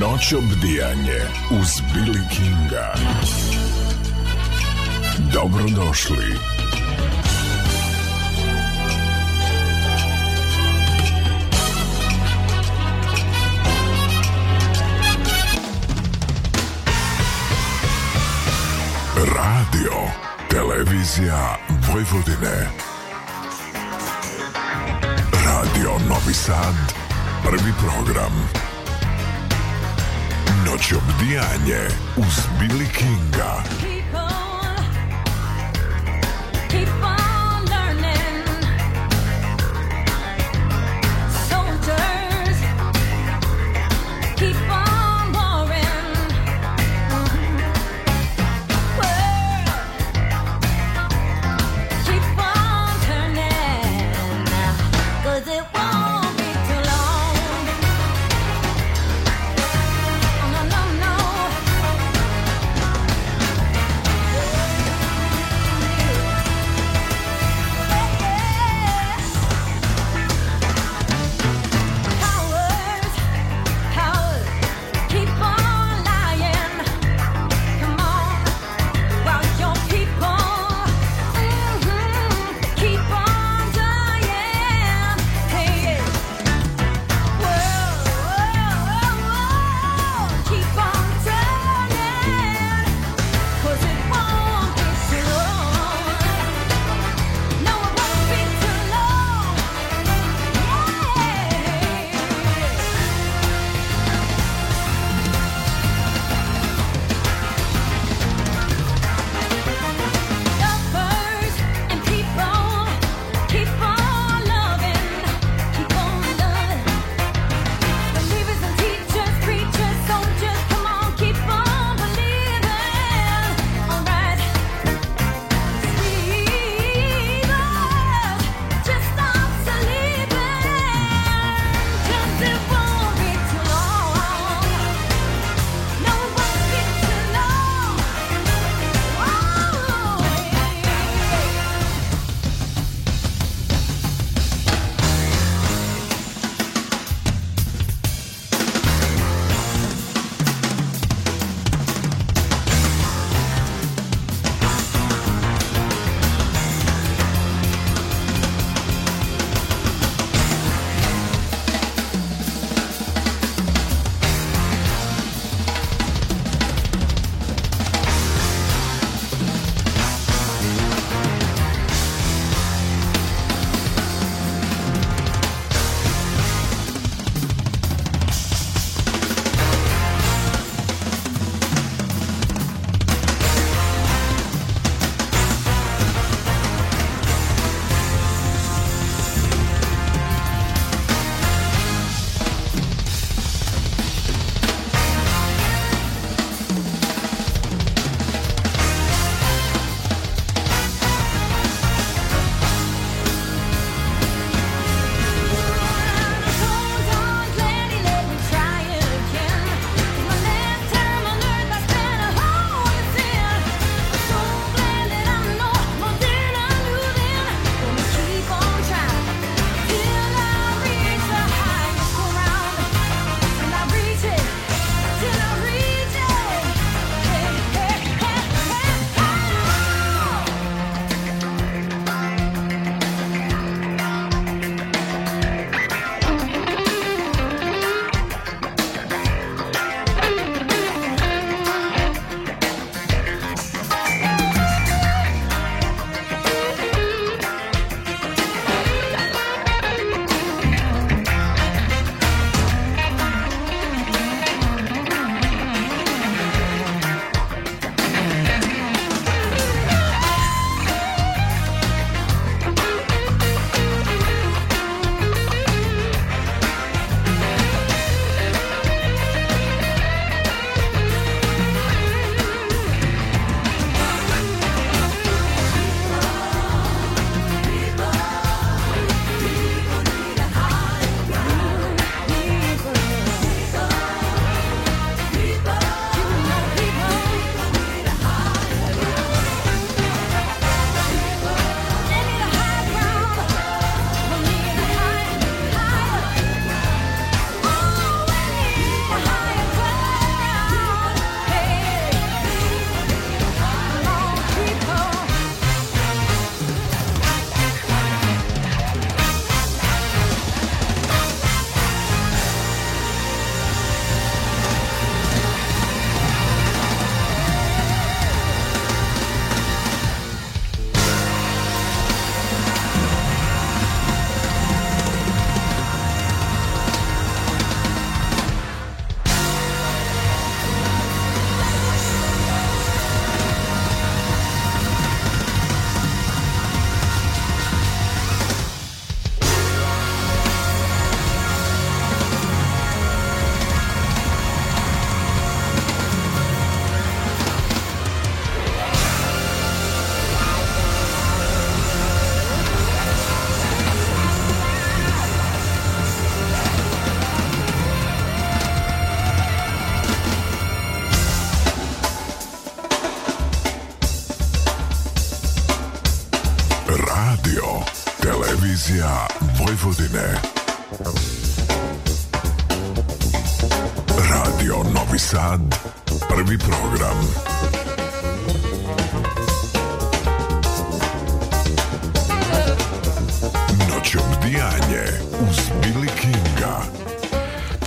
Noć obdijanje uz Billy Kinga. Dobrodošli. Radio, televizija Vojvodine. Radio Novi Sad, prvi program. Noćobdijanje uz Billy Kinga.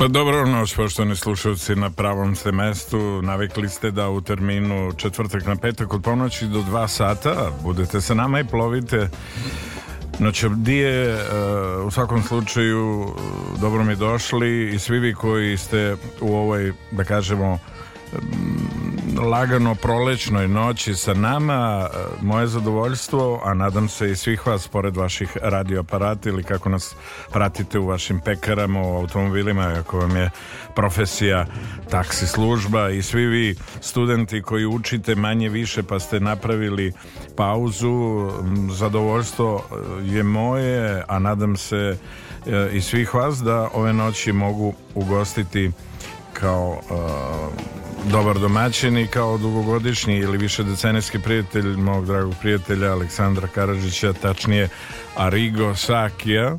Pa dobro noć, poštovani slušalci, na pravom ste mestu. Navikli ste da u terminu četvrtak na petak od ponoći do dva sata budete sa nama i plovite Znači, je uh, e, u svakom slučaju dobro mi došli i svi vi koji ste u ovoj, da kažemo, lagano prolećnoj noći sa nama. E, moje zadovoljstvo, a nadam se i svih vas pored vaših radioaparata ili kako nas pratite u vašim pekarama, u automobilima, ako vam je profesija taksi služba i svi vi studenti koji učite manje više pa ste napravili pauzu. Zadovoljstvo e, je moje, a nadam se e, i svih vas da ove noći mogu ugostiti kao uh, dobar domaćin i kao dugogodišnji ili više decenijski prijatelj mog dragog prijatelja Aleksandra Karadžića, tačnije Arigo Sakija,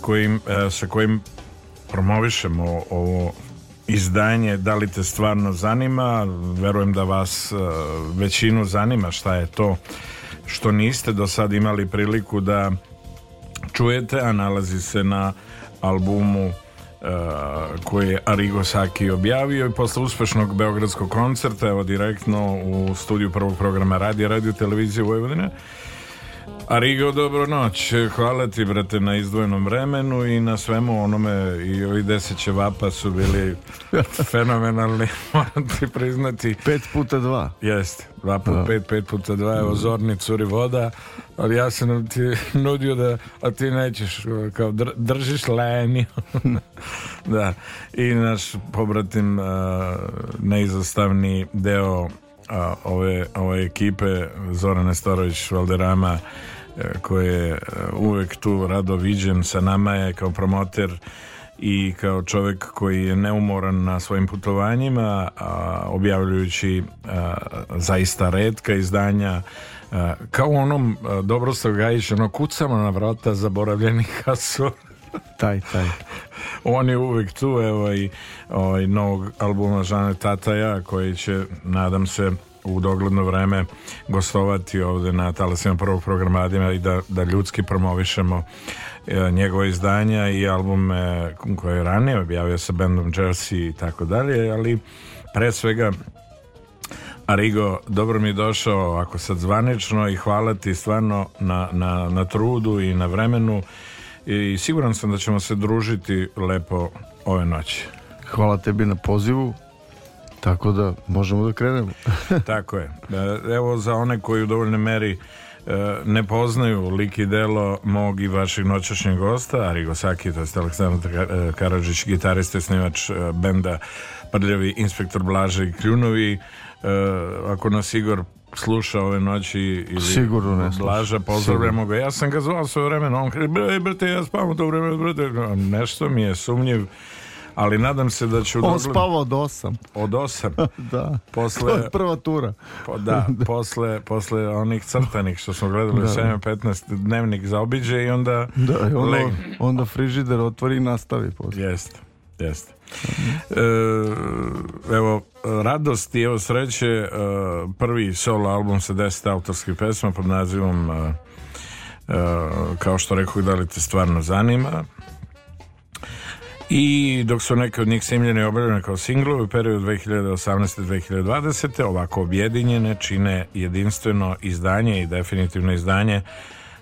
kojim, uh, sa kojim promovišemo ovo izdanje da li te stvarno zanima verujem da vas uh, većinu zanima šta je to što niste do sad imali priliku da čujete a nalazi se na albumu Uh, koje je Arigo Saki objavio i posle uspešnog beogradskog koncerta evo direktno u studiju prvog programa radija radio televizije Vojvodine Arigo, dobro noć. Hvala ti, brate, na izdvojenom vremenu i na svemu onome. I ovi deset ćevapa su bili fenomenalni, moram ti priznati. Pet puta dva. Jeste, dva puta da. pet, pet puta dva. Evo, da. zorni curi voda. Ali ja sam ti nudio da, a ti nećeš, kao držiš leni. da, i naš pobratim neizostavni deo a, ove, ove ekipe Zorane Storović, Valderama koje e, uvek tu rado viđen sa nama je kao promoter i kao čovjek koji je neumoran na svojim putovanjima a, objavljujući a, e, zaista redka izdanja a, e, kao u onom Dobroslav Gajić ono kucamo na vrata zaboravljenih hasova taj, taj. On je uvek tu, evo i ovaj, novog albuma Žane Tataja, koji će, nadam se, u dogledno vreme gostovati ovde na talasima prvog programa i da, da ljudski promovišemo e, njegove izdanja i albume e, koje je ranije objavio sa bendom Jersey i tako dalje, ali pre svega Arigo, dobro mi došao ako sad zvanično i hvala ti stvarno na, na, na trudu i na vremenu i siguran sam da ćemo se družiti lepo ove noći. Hvala tebi na pozivu Tako da možemo da krenemo. Tako je. E, evo za one koji u dovoljnoj meri e, ne poznaju lik i delo mog i vašeg noćašnjeg gosta Arigo Saki, to je Aleksandar e, Karadžić gitarista i snimač benda Prljavi Inspektor Blaže i Kljunovi ako nas Igor sluša ove noći ili Sigurno ne Blaža, pozdravljamo ga ja sam ga zvao svoje vreme on kaže, brate ja spavam to vreme brate nešto mi je sumnjiv ali nadam se da ću... On dogled... spava od osam. Od osam? da. Posle... To je prva tura. Po, pa da, da, posle, posle onih crtanih što smo gledali da. 7.15 dnevnik zaobiđe i onda da, i onda, legne. onda frižider otvori i nastavi posle. Jeste, jeste. E, evo radost i evo sreće e, prvi solo album sa 10 autorskih pesma pod nazivom e, e, kao što rekao da li te stvarno zanima i dok su neke od njih simljene obrane kao singlovi u periodu 2018-2020 ovako objedinjene čine jedinstveno izdanje i definitivno izdanje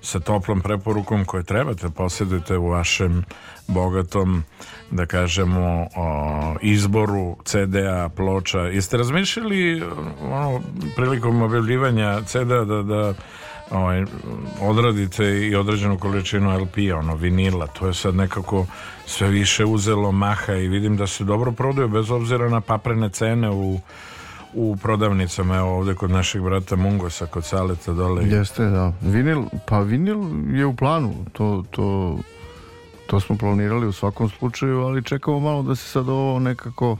sa toplom preporukom koje trebate da posjedujete u vašem bogatom, da kažemo, o, izboru CD-a, ploča. Jeste razmišljali ono, prilikom objavljivanja CD-a da, da ovaj, odradite i određenu količinu LP, a ono, vinila, to je sad nekako sve više uzelo maha i vidim da se dobro prodaju bez obzira na paprene cene u, u prodavnicama, evo ovde kod naših brata Mungosa, kod Saleta dole. Jeste, da. Vinil, pa vinil je u planu, to, to, to smo planirali u svakom slučaju, ali čekamo malo da se sad ovo nekako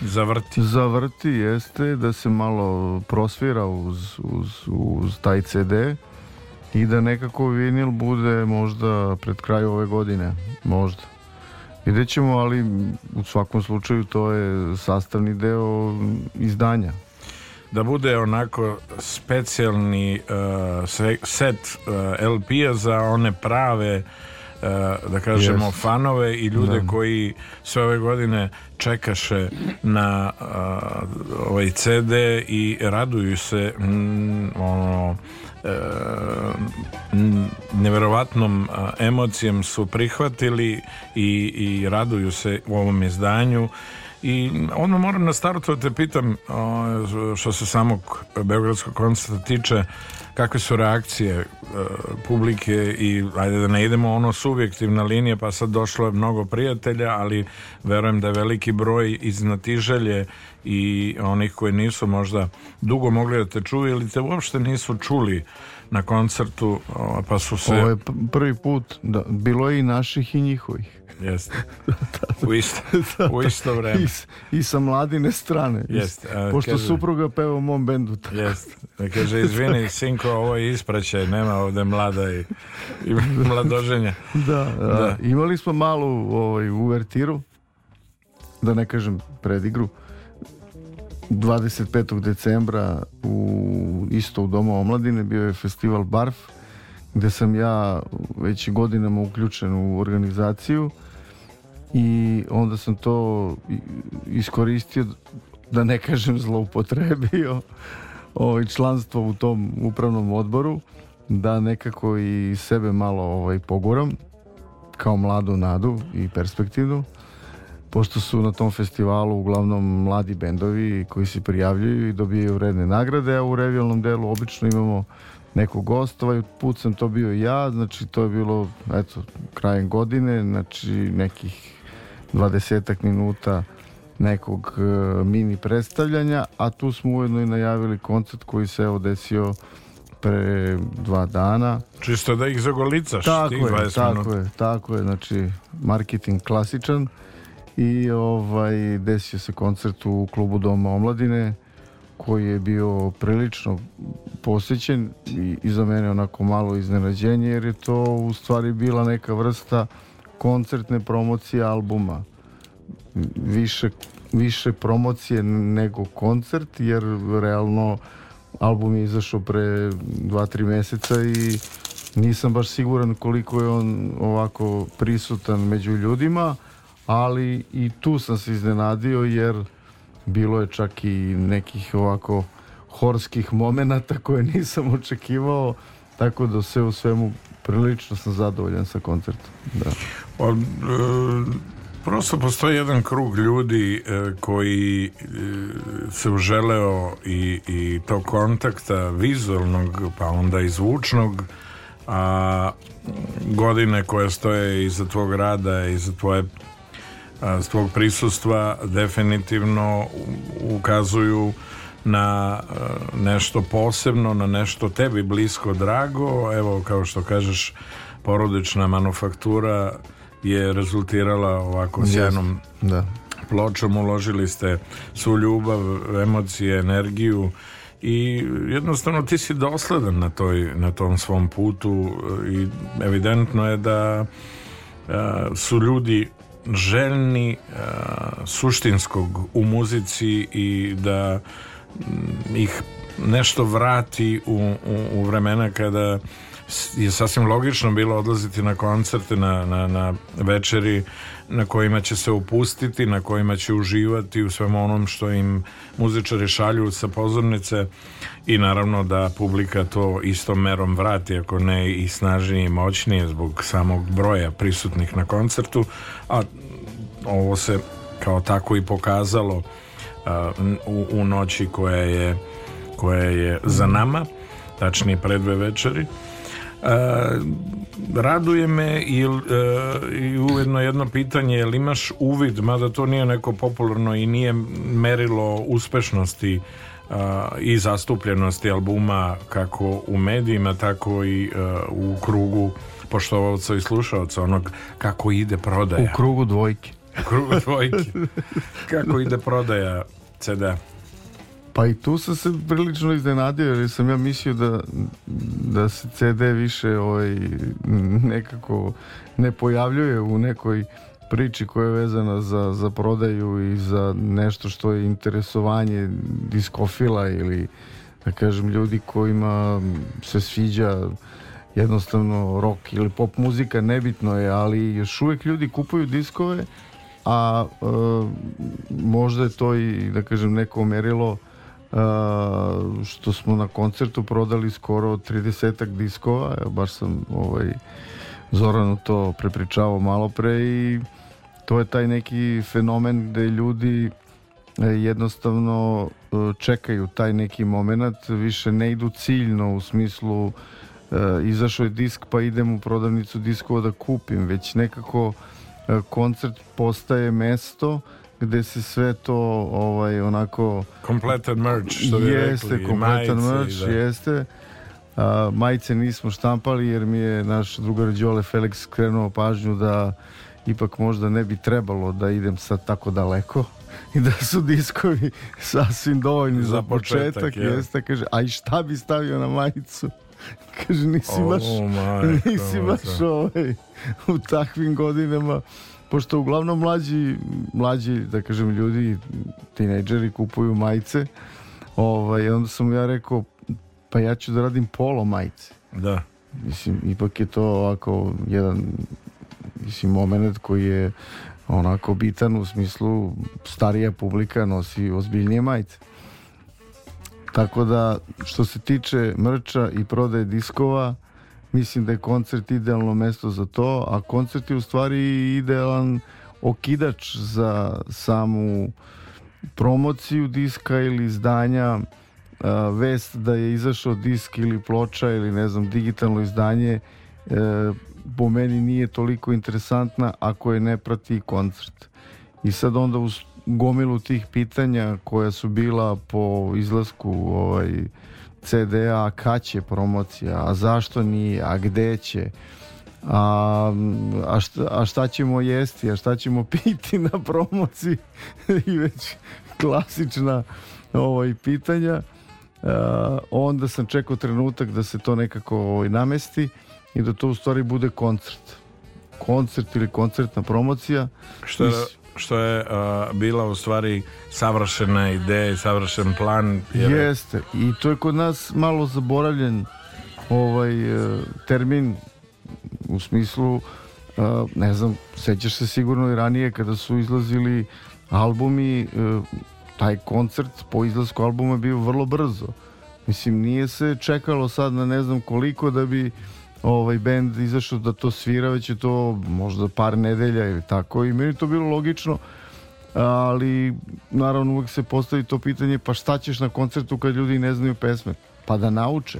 Zavrti. Zavrti jeste da se malo prosvira uz, uz, uz taj CD i da nekako vinil bude možda pred kraj ove godine, možda. Vidjet ćemo, ali u svakom slučaju to je sastavni deo izdanja. Da bude onako specijalni uh, set uh, e, LP-a za one prave e, da kažemo yes. fanove i ljude da. koji sve ove godine čekaše na a, ovaj CD i raduju se mm, ono neverovatnom emocijem su prihvatili i, i raduju se u ovom izdanju i odmah moram na startu da te pitam što se samog Beogradskog koncerta tiče kakve su reakcije e, publike i ajde da ne idemo ono subjektivna linija pa sad došlo je mnogo prijatelja ali verujem da je veliki broj iznatiželje i onih koji nisu možda dugo mogli da te čuju ili te uopšte nisu čuli na koncertu pa su se... Ovo je prvi put, da, bilo je i naših i njihovih. Jeste. U isto, u isto vreme. I, I, sa mladine strane. Jeste. Pošto kaže, supruga peva u mom bendu. Tako. Jeste. A, kaže, izvini, sinko, ovo je ispraćaj, nema ovde mlada i, i mladoženja. da, da. Imali smo malu ovaj, uvertiru, da ne kažem predigru, 25. decembra u, isto u Domu omladine bio je festival Barf gde sam ja već godinama uključen u organizaciju i onda sam to iskoristio da ne kažem zloupotrebio ovaj, članstvo u tom upravnom odboru da nekako i sebe malo ovaj, poguram kao mladu nadu i perspektivnu pošto su na tom festivalu uglavnom mladi bendovi koji se prijavljaju i dobijaju vredne nagrade, a u revijalnom delu obično imamo nekog gostova ovaj put sam to bio ja, znači to je bilo eto, krajem godine, znači nekih 20 minuta nekog e, mini predstavljanja, a tu smo ujedno i najavili koncert koji se evo desio pre dva dana. Čisto da ih zagolicaš tako je, tako Je, tako je, znači marketing klasičan i ovaj, desio se koncert u klubu Doma omladine koji je bio prilično posjećen i, i za mene onako malo iznenađenje jer je to u stvari bila neka vrsta uh, koncertne promocije albuma. Više, više promocije nego koncert, jer realno album je izašao pre 2-3 meseca i nisam baš siguran koliko je on ovako prisutan među ljudima, ali i tu sam se iznenadio jer bilo je čak i nekih ovako horskih momenata koje nisam očekivao, tako da sve u svemu prilično sam zadovoljan sa koncertom. Da. Pa, e, prosto postoji jedan krug ljudi e, koji e, se uželeo i, i to kontakta vizualnog, pa onda i zvučnog, a godine koje stoje iza tvog rada, iza tvoje a, tvog prisustva definitivno ukazuju na eh, nešto posebno, na nešto tebi blisko drago. Evo, kao što kažeš, porodična manufaktura je rezultirala ovako sjajnom jednom da. pločom. Uložili ste svu ljubav, emocije, energiju i jednostavno ti si dosledan na, toj, na tom svom putu i evidentno je da a, eh, su ljudi željni a, eh, suštinskog u muzici i da ih nešto vrati u, u, u vremena kada je sasvim logično bilo odlaziti na koncerte, na, na, na večeri na kojima će se upustiti, na kojima će uživati u svemu onom što im muzičari šalju sa pozornice i naravno da publika to istom merom vrati, ako ne i snažnije i moćnije zbog samog broja prisutnih na koncertu, a ovo se kao tako i pokazalo Uh, u, u noći koja je, koja je za nama, tačnije pred dve večeri. Uh, raduje me i, uh, i ujedno jedno pitanje, je jel imaš uvid, mada to nije neko popularno i nije merilo uspešnosti i zastupljenosti albuma kako u medijima, tako i u krugu poštovaoca i slušaoca, onog kako ide prodaja. U krugu dvojke. Krug dvojke. Kako ide prodaja CD-a? Pa i tu sam se prilično iznenadio jer sam ja mislio da, da se CD više ovaj, nekako ne pojavljuje u nekoj priči koja je vezana za, za prodaju i za nešto što je interesovanje diskofila ili da kažem ljudi kojima se sviđa jednostavno rock ili pop muzika, nebitno je, ali još uvek ljudi kupuju diskove a e, možda je to i da kažem neko merilo e, što smo na koncertu prodali skoro 30 diskova evo baš sam ovaj Zoranu to prepričavao malo pre i to je taj neki fenomen gde ljudi e, jednostavno e, čekaju taj neki moment, više ne idu ciljno u smislu e, izašao je disk pa idem u prodavnicu diskova da kupim, već nekako E, koncert postaje mesto gde se sve to ovaj onako kompletan merch što bi jeste rekli, kompletan merch da. jeste a, majice nismo štampali jer mi je naš drugar Đole Felix krenuo pažnju da ipak možda ne bi trebalo da idem sad tako daleko i da su diskovi sasvim dovoljni za, za početak, početak je. jeste kaže a i šta bi stavio na majicu kaže nisi oh, baš nisi baš ovaj u takvim godinama pošto uglavnom mlađi mlađi da kažem ljudi tinejdžeri kupuju majice ovaj onda sam ja rekao pa ja ću da radim polo majice da mislim ipak je to ovako jedan mislim moment koji je onako bitan u smislu starija publika nosi ozbiljnije majice tako da što se tiče mrča i prodaje diskova Mislim da je koncert idealno mesto za to, a koncert je u stvari idealan okidač za samu promociju diska ili izdanja a, vest da je izašao disk ili ploča ili ne znam digitalno izdanje e, po meni nije toliko interesantna ako je ne prati koncert i sad onda uz gomilu tih pitanja koja su bila po izlasku ovaj, CD-a, kad će promocija, a zašto nije, a gde će, a, a, šta, a šta ćemo jesti, a šta ćemo piti na promociji i već klasična ovaj, pitanja. A, e, onda sam čekao trenutak da se to nekako ovaj, namesti i da to u stvari bude koncert koncert ili koncertna promocija. Što, Mislim, što je uh, bila u stvari savršena ideja i savršen plan. Jer... Jeste, i to je kod nas malo zaboravljen ovaj uh, termin u smislu Uh, ne znam, sećaš se sigurno i ranije kada su izlazili albumi, uh, taj koncert po izlasku albuma bio vrlo brzo. Mislim, nije se čekalo sad na ne znam koliko da bi ovaj bend izašao da to svira, već je to možda par nedelja ili tako i meni to bilo logično ali naravno uvek se postavi to pitanje pa šta ćeš na koncertu kad ljudi ne znaju pesme pa da nauče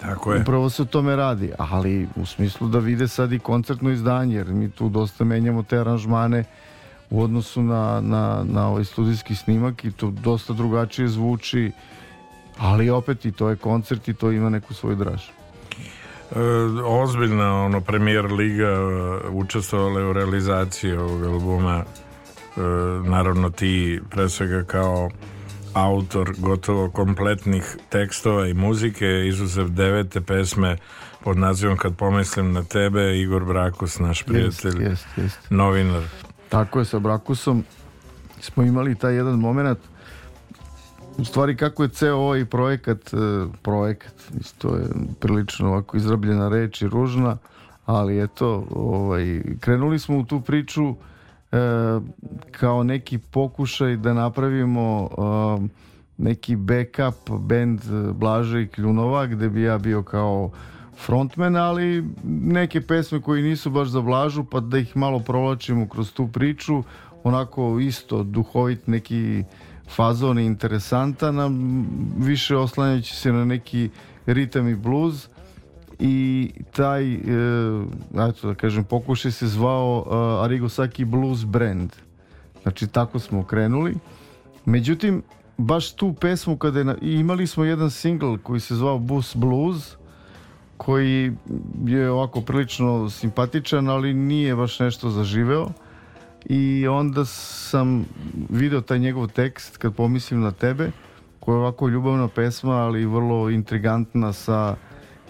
tako je. Upravo se o tome radi, ali u smislu da vide sad i koncertno izdanje, jer mi tu dosta menjamo te aranžmane u odnosu na, na, na ovaj studijski snimak i to dosta drugačije zvuči, ali opet i to je koncert i to ima neku svoju dražu. E, ozbiljna ono premijer liga e, učestvovala je u realizaciji ovog albuma e, naravno ti pre svega kao autor gotovo kompletnih tekstova i muzike izuzev devete pesme pod nazivom Kad pomislim na tebe Igor Brakus, naš prijatelj jest, jest, jest. novinar Tako je, sa Brakusom smo imali taj jedan moment u stvari kako je ceo ovaj projekat, e, projekat, isto je prilično ovako izrabljena reč i ružna, ali eto, ovaj, krenuli smo u tu priču e, kao neki pokušaj da napravimo e, neki backup band Blaže i Kljunova, gde bi ja bio kao frontman, ali neke pesme koji nisu baš za Blažu, pa da ih malo provlačimo kroz tu priču, onako isto duhovit neki fazon je interesantan, a više oslanjajući se na neki ritam i bluz i taj, e, eto da kažem, pokušaj se zvao e, Arigosaki Blues Brand. Znači, tako smo krenuli. Međutim, baš tu pesmu kada je, na, imali smo jedan single koji se zvao Bus Blues, koji je ovako prilično simpatičan, ali nije baš nešto zaživeo i onda sam video taj njegov tekst kad pomislim na tebe koja je ovako ljubavna pesma ali vrlo intrigantna sa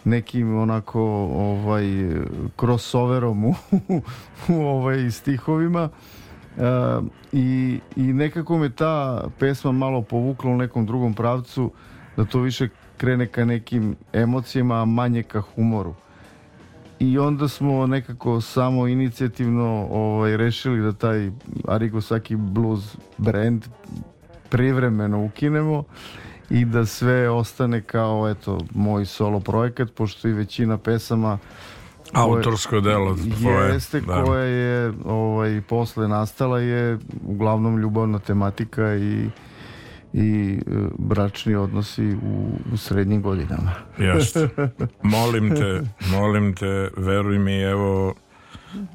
nekim onako ovaj crossoverom u, u ovaj stihovima e, i, i nekako me ta pesma malo povukla u nekom drugom pravcu da to više krene ka nekim emocijama a manje ka humoru i onda smo nekako samo inicijativno ovaj, rešili da taj Arikosaki Blues brand privremeno ukinemo i da sve ostane kao eto moj solo projekat pošto i većina pesama autorsko delo tvoje, jeste da. koja je ovaj posle nastala je uglavnom ljubavna tematika i i e, bračni odnosi u, u srednjim godinama. Jeste. Molim te, molim te, veruj mi, evo,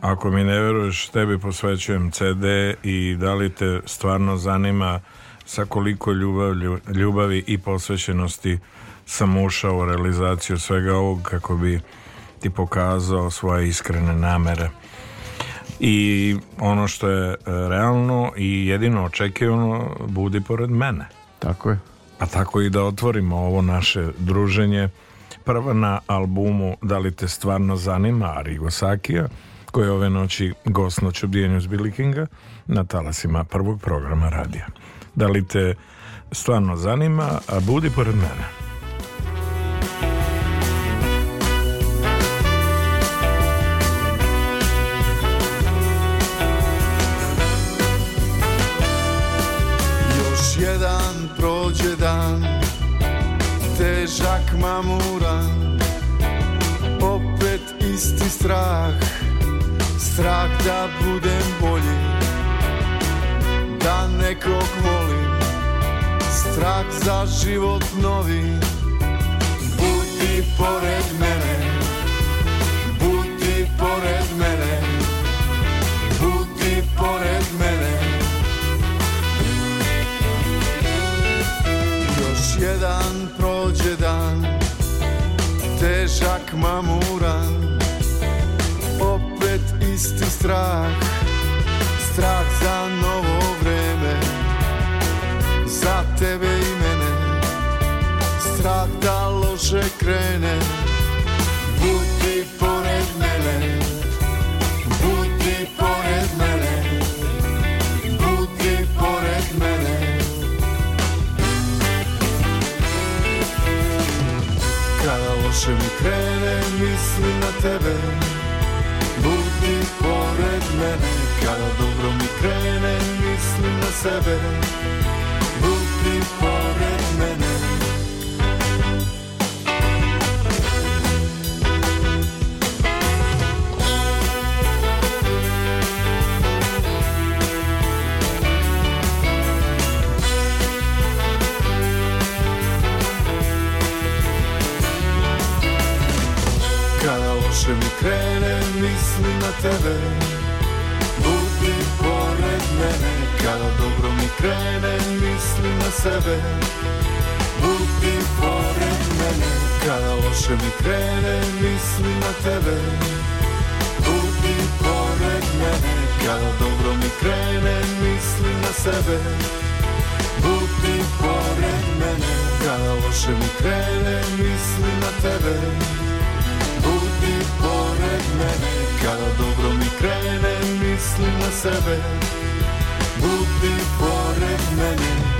ako mi ne veruješ, tebi posvećujem CD i da li te stvarno zanima sa koliko ljubav, ljubavi i posvećenosti sam ušao u realizaciju svega ovog kako bi ti pokazao svoje iskrene namere i ono što je e, realno i jedino očekivano budi pored mene. Tako je. A tako i da otvorimo ovo naše druženje prva na albumu Da li te stvarno zanima Ari Gosakija koji je ove noći gost noć obijenju Zbilikinga na talasima prvog programa radija. Da li te stvarno zanima, a budi pored mene. šakma mamura Opet isti strah Strah da budem bolji Da nekog volim Strah za život novi Budi pored mene čak muran Opet isti strah Strah za novo vreme Za tebe i mene Strah da loše krene Duše mi krene, misli na tebe Budi pored mene Kada dobro mi krene, misli na sebe Više mi krene misli na tebe Budi pored mene Kada dobro mi krene misli na sebe Budi pored mene Kada loše mi krene misli na tebe Budi pored mene Kada dobro mi krene misli na sebe Budi pored mene Kada loše mi krene misli na tebe sjedi pored mene Kada dobro mi krene mislim na sebe Budi pored mene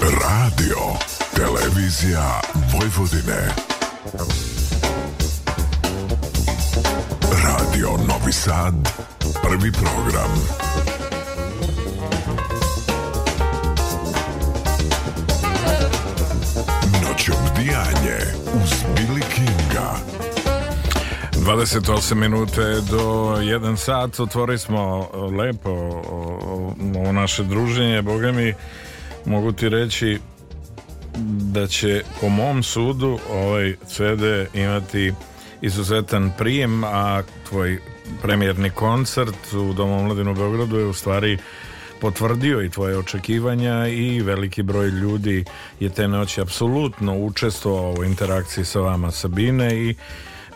Radio Televizija Vojvodine Radio Novi Sad, prvi program. Noćom dijanje uz Billy Kinga. 28 minute do 1 sat otvorili smo lepo ovo naše druženje. Boga mi mogu ti reći da će po mom sudu ovaj CD imati izuzetan prijem, a tvoj premijerni koncert u Domu omladinu u Beogradu je u stvari potvrdio i tvoje očekivanja i veliki broj ljudi je te noći apsolutno učestvovao u interakciji sa vama Sabine i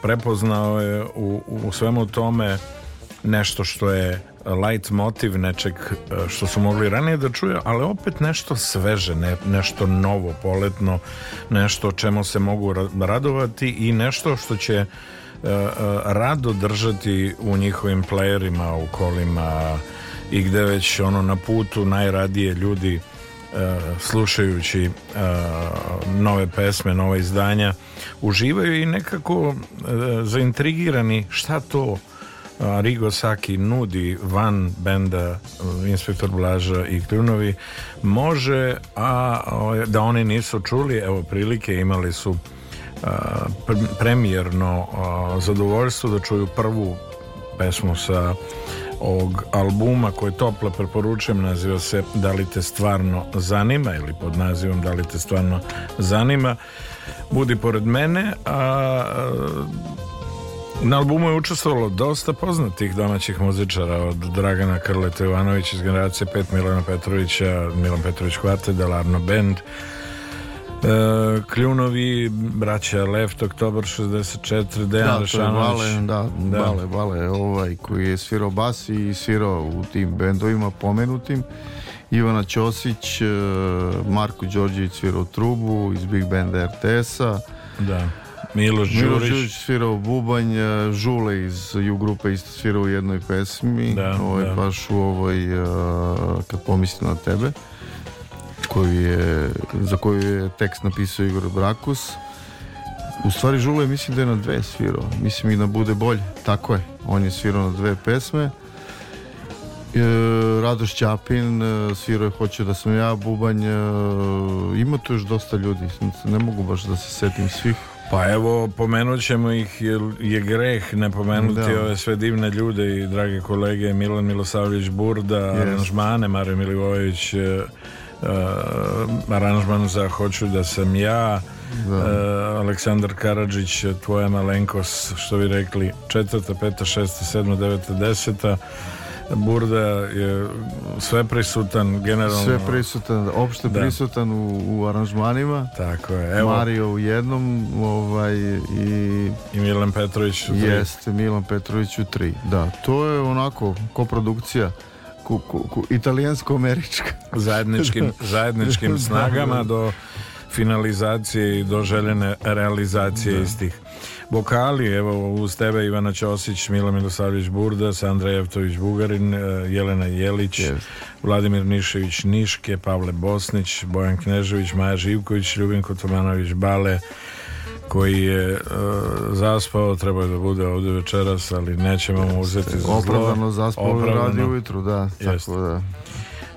prepoznao je u, u svemu tome nešto što je light motiv nečeg e, što su mogli ranije da čuju, ali opet nešto sveže, ne, nešto novo, poletno, nešto čemu se mogu radovati i nešto što će uh, rado držati u njihovim playerima, u kolima i gde već ono na putu najradije ljudi slušajući uh, nove pesme, nove izdanja uživaju i nekako zaintrigirani šta to Rigo Saki nudi van benda e, Inspektor Blaža i Kljunovi može, a da oni nisu čuli, evo prilike imali su e, premijerno e, zadovoljstvo da čuju prvu pesmu sa ovog albuma koji toplo preporučujem naziva se Da li te stvarno zanima ili pod nazivom Da li te stvarno zanima Budi pored mene a Na albumu je učestvovalo dosta poznatih domaćih muzičara od Dragana Krleta Ivanović iz generacije 5 Milana Petrovića, Milan Petrović Hvate, Delarno Band, E, Kljunovi, braća Left, Oktobar 64, Dejan da, Rašanović. Bale, da, da, Bale, Bale, ovaj koji je svirao bas i svirao u tim bendovima pomenutim. Ivana Ćosić, e, Marko Đorđević svirao trubu iz Big Benda RTS-a. Da. Miloš Đurić. Miloš svirao bubanj, Žule iz U grupe isto svirao u jednoj pesmi, da, ovaj, da. baš u ovoj uh, Kad pomislim na tebe, koju je, za koju je tekst napisao Igor Brakus. U stvari Žule mislim da je na dve svirao, mislim i da bude bolje, tako je, on je svirao na dve pesme. E, Radoš Ćapin e, svirao je Hoće da sam ja, Bubanj, e, ima tu još dosta ljudi, ne mogu baš da se setim svih. Pa evo, pomenut ćemo ih jer je greh ne pomenuti da. ove sve divne ljude i drage kolege Milan Milosavljević Burda, yes. aranžmane Mario Milivojević, uh, aranžman za Hoću da sam ja, da. Uh, Aleksandar Karadžić, Tvoja malenkos, što vi rekli, četvrta, peta, šesta, sedma, deveta, deseta, Burda je sve prisutan generalno. Sve prisutan, opšte da. prisutan u, u aranžmanima. Tako je. Evo, Mario u jednom ovaj, i... I Milan Petrović u tri. Jeste, Milan Petrović u tri. Da, to je onako koprodukcija ku, ku, ku, italijansko-američka. Zajedničkim, zajedničkim da, da. snagama do finalizacije i do željene realizacije da. istih. Bokali, evo uz tebe Ivana Ćosić, Mila Milosavljević Burda, Sandra Jevtović Bugarin, e, Jelena Jelić, yes. Vladimir Nišević Niške, Pavle Bosnić, Bojan Knežević, Maja Živković, Ljubinko Tomanović Bale, koji je uh, zaspao, treba je da bude ovde večeras, ali nećemo mu uzeti za Opravdano zaspao radi ujutru, da, Jest. tako da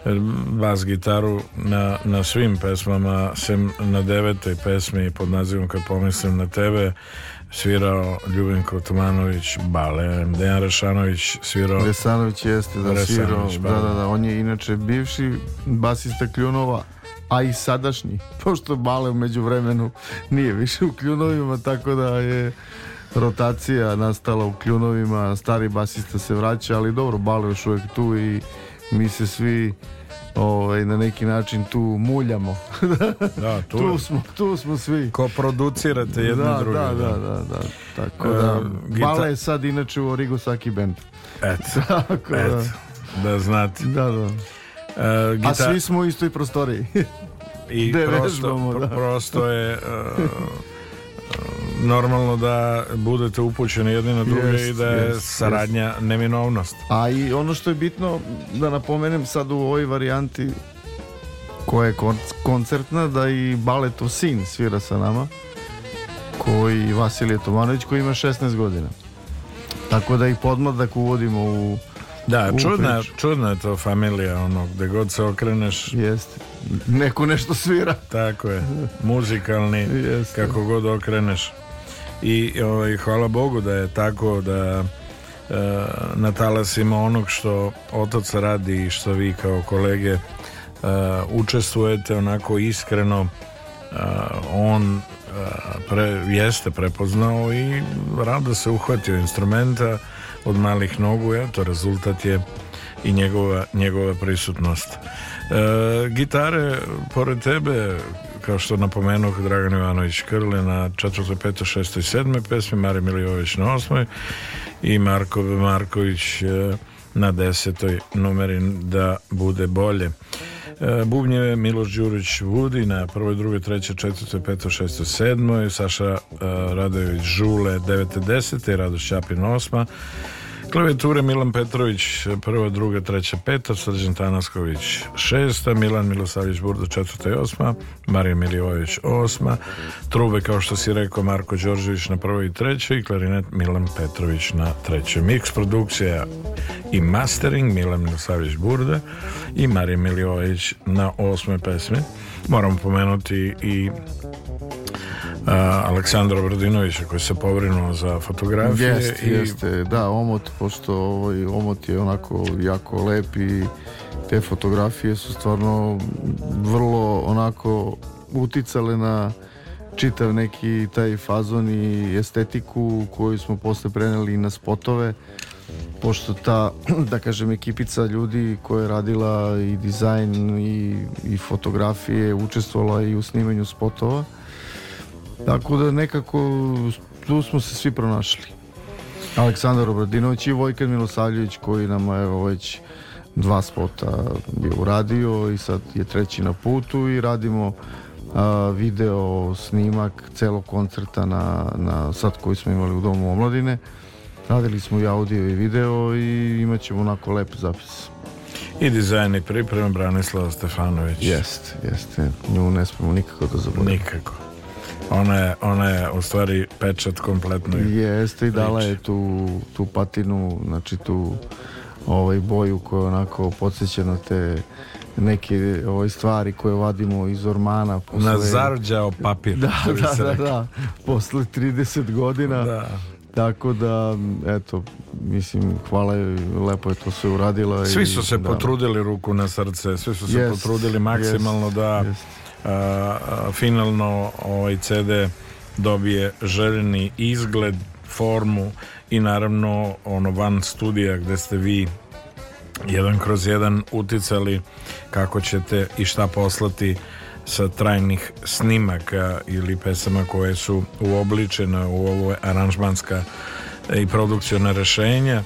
e, bas gitaru na, na svim pesmama sem na devetoj pesmi pod nazivom Kad pomislim na tebe svirao Ljubinko Tomanović, Bale, Dejan Rešanović svirao... Rešanović jeste da Resanović, svirao, da, da, da, on je inače bivši basista Kljunova, a i sadašnji, pošto Bale umeđu vremenu nije više u Kljunovima, tako da je rotacija nastala u Kljunovima, stari basista se vraća, ali dobro, Bale još uvek tu i mi se svi ovaj, na neki način tu muljamo. da, tu, tu, smo, tu smo svi. Ko producirate jedno da, drugo. Da, da, da, da, da. Tako e, da, uh, Mala je sad inače u Origo Saki Band. Eto, Tako, da. eto, da. da znate. Da, da. Uh, gita... A svi smo u istoj prostoriji. I prosto, vežbamo, da. prosto je... Uh, normalno da budete upućeni jedni na druge yes, i da je yes, saradnja yes. neminovnost. A i ono što je bitno da napomenem sad u ovoj varijanti koja je koncertna da i Baleto Sin svira sa nama koji Vasilije Tomanović koji ima 16 godina. Tako da i podmladak uvodimo u Da, čudna, čudna je to familija, ono, gde god se okreneš. Jeste. Neko nešto svira. Tako je, muzikalni, Jeste. kako god okreneš. I ovaj, hvala Bogu da je tako da e, na talasima onog što otac radi i što vi kao kolege e, učestvujete onako iskreno e, on e, pre, jeste prepoznao i rado se uhvatio instrumenta od malih nogu, ja, to rezultat je i njegova, njegova prisutnost. E, gitare, pored tebe, kao što napomenuo Dragan Ivanović Krle na 4. 5. 6. i 7. pesmi, Mari Milijović na 8. i Marko Marković e, na desetoj numeri da bude bolje. E, Bubnjeve Miloš Đurić Vudi na prvoj, drugoj, trećoj, četvrtoj, petoj, šestoj, sedmoj, Saša e, Radojević Žule 9. 10. Radoš Ćapin 8. Klavijature Milan Petrović prva, druga, treća, peta, Srđan Tanasković šesta, Milan Milosavić Burdo četvrta i osma, Marija Milivojević osma, Trube kao što si rekao Marko Đorđević na prvoj i trećoj i klarinet Milan Petrović na trećoj. Mix produkcija i mastering Milan Milosavić Burda i Marija Milivojević na osmoj pesmi. Moram pomenuti i Aleksandra Brdinovića koji se pobrinuo za fotografije jeste, i... jeste, da, omot pošto ovaj, omot je onako jako lep i te fotografije su stvarno vrlo onako uticale na čitav neki taj fazon i estetiku koju smo posle preneli na spotove pošto ta, da kažem, ekipica ljudi koja je radila i dizajn i, i fotografije učestvovala i u snimanju spotova Tako da nekako tu smo se svi pronašli. Aleksandar Obradinović i Vojkan Milosavljević koji nam je evo već dva spota bio uradio i sad je treći na putu i radimo a, video snimak celog koncerta na, na sad koji smo imali u Domu omladine. Radili smo i audio i video i imat ćemo onako lep zapis. I dizajn i priprema Branislava Stefanović. Jeste, jeste. Nju ne smemo nikako da zaboravimo. Nikako. Ona je, ona je u stvari pečat kompletno. Jeste i dala je tu, tu patinu, znači tu ovaj boju koja onako podsjeća na te neke ovaj, stvari koje vadimo iz ormana posle... na zarđao papir da, da, da, da, posle 30 godina da. tako da eto mislim hvala joj lepo je to sve uradila svi su se i, da. potrudili ruku na srce svi su se yes, potrudili maksimalno yes, da yes finalno ovaj CD dobije željeni izgled, formu i naravno ono van studija gde ste vi jedan kroz jedan uticali kako ćete i šta poslati sa trajnih snimaka ili pesama koje su uobličene u ovo aranžmanska i produkcijona rešenja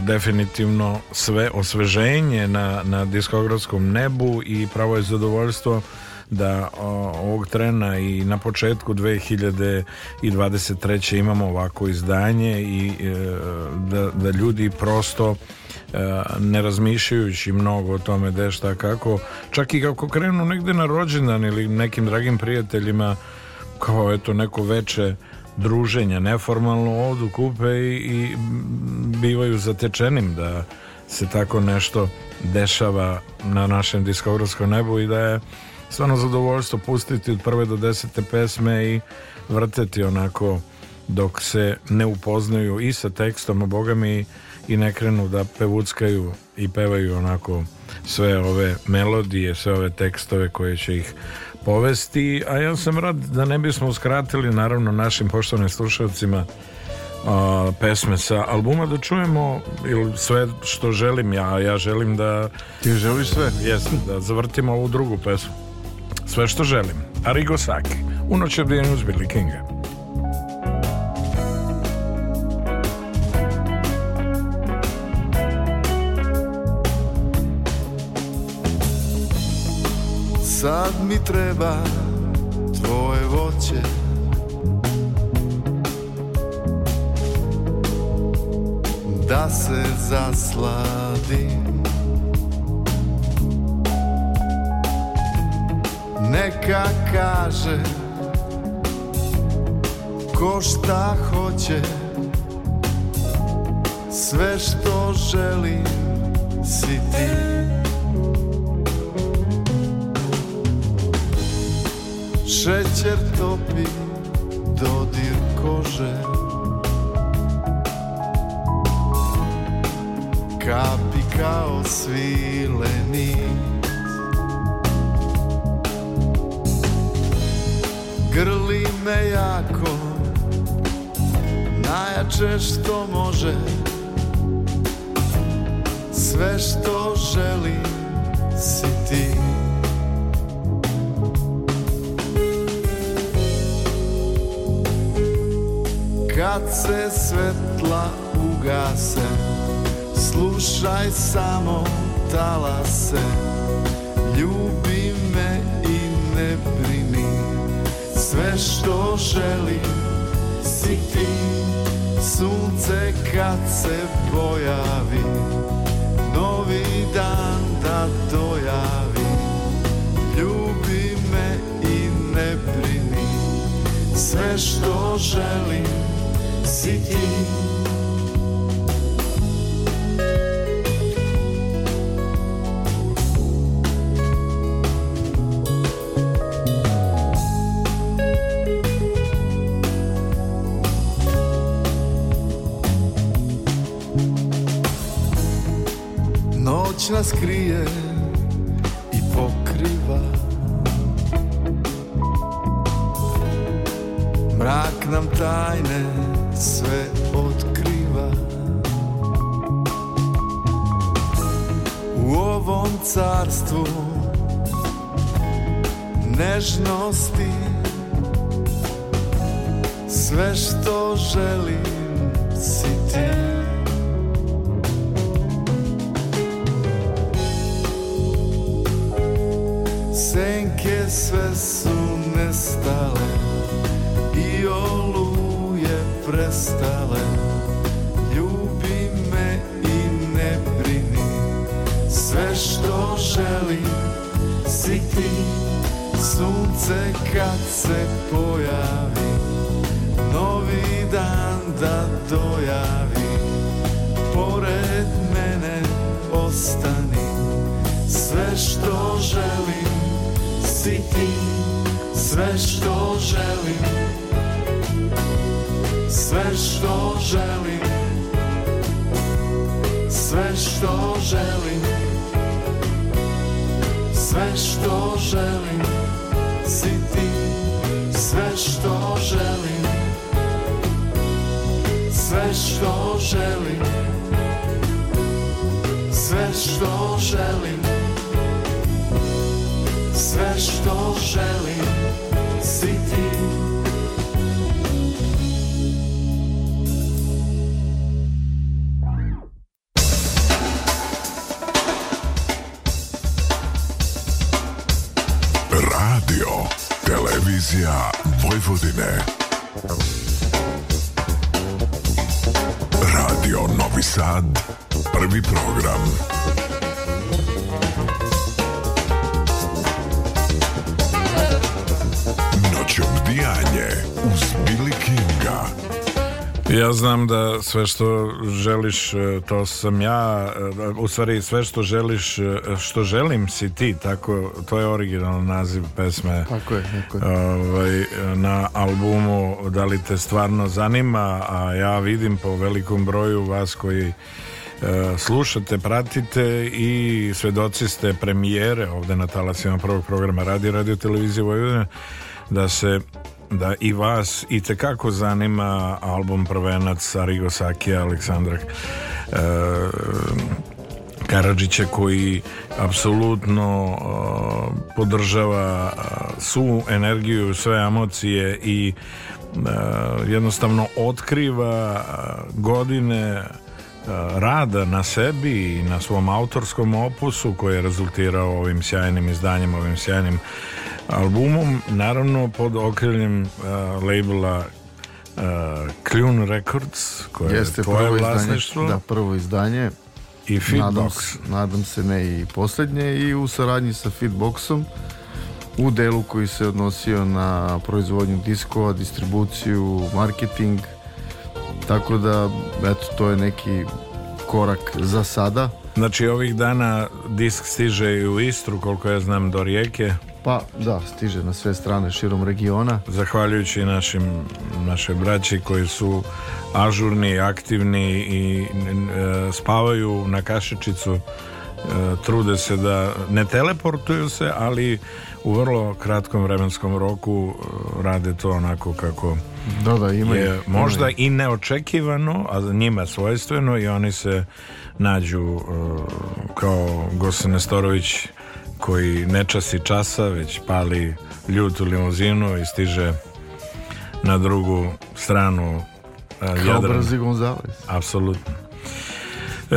definitivno sve osveženje na, na diskografskom nebu i pravo je zadovoljstvo da o, ovog trena i na početku 2023. imamo ovako izdanje i e, da, da ljudi prosto e, ne razmišljajući mnogo o tome da šta kako, čak i kako krenu negde na rođendan ili nekim dragim prijateljima kao eto neko veče druženja neformalno ovdu kupe i, i bivaju zatečenim da se tako nešto dešava na našem diskografskom nebu i da je stvarno zadovoljstvo pustiti od prve do desete pesme i vrteti onako dok se ne upoznaju i sa tekstom, a boga mi i ne krenu da pevuckaju i pevaju onako sve ove melodije, sve ove tekstove koje će ih povesti, a ja sam rad da ne bismo uskratili naravno našim poštovanim slušalcima a, pesme sa albuma da čujemo ili sve što želim ja, ja želim da ti želiš sve? Jesam, da zavrtimo ovu drugu pesmu. Sve što želim. Arigo Saki. U noćevdjenju Billy Kinga. Sad mi treba tvoje voće Da se zasladim neka kaže ko šta hoće sve što želi si ti šećer topi dodir kože kapi kao svileni grli me jako Najjače što može Sve što želi si ti Kad se svetla ugase Slušaj samo talase Ljubav Sve što želim si ti Sunce kad se pojavi Novi dan da dojavi Ljubi me i ne brini Sve što želim si ti crias znam da sve što želiš e, to sam ja e, u stvari sve što želiš e, što želim si ti tako to je originalni naziv pesme tako je, tako je. Ovaj, na albumu da li te stvarno zanima a ja vidim po velikom broju vas koji slušate, pratite i svedoci ste premijere ovde na talasima prvog programa Radio radio televizije Vojvodina da se da i vas i tekako zanima album prvenac Arigo Sakija Aleksandra e, Karadžića koji apsolutno uh, podržava uh, svu energiju, sve emocije i uh, jednostavno otkriva godine rada na sebi i na svom autorskom opusu koji je rezultirao ovim sjajnim izdanjem, ovim sjajnim albumom, naravno pod okriljem uh, labela uh, Kljun Records, koje Jeste je tvoje vlasništvo. da, prvo izdanje. I Fitbox. Nadam, nadam se ne i poslednje i u saradnji sa Fitboxom u delu koji se odnosio na proizvodnju diskova, distribuciju, marketing. Tako da, eto, to je neki korak za sada. Znači, ovih dana disk stiže i u Istru, koliko ja znam, do Rijeke. Pa da, stiže na sve strane širom regiona. Zahvaljujući našim, naše braći koji su ažurni, aktivni i e, spavaju na kašičicu, e, trude se da ne teleportuju se, ali u vrlo kratkom vremenskom roku e, rade to onako kako da, da, imaju, je možda i neočekivano, a njima svojstveno i oni se nađu e, kao Gosene Nestorović koji ne časi časa, već pali ljutu limuzinu i stiže na drugu stranu e, Kao brzi Gonzales. Apsolutno. E,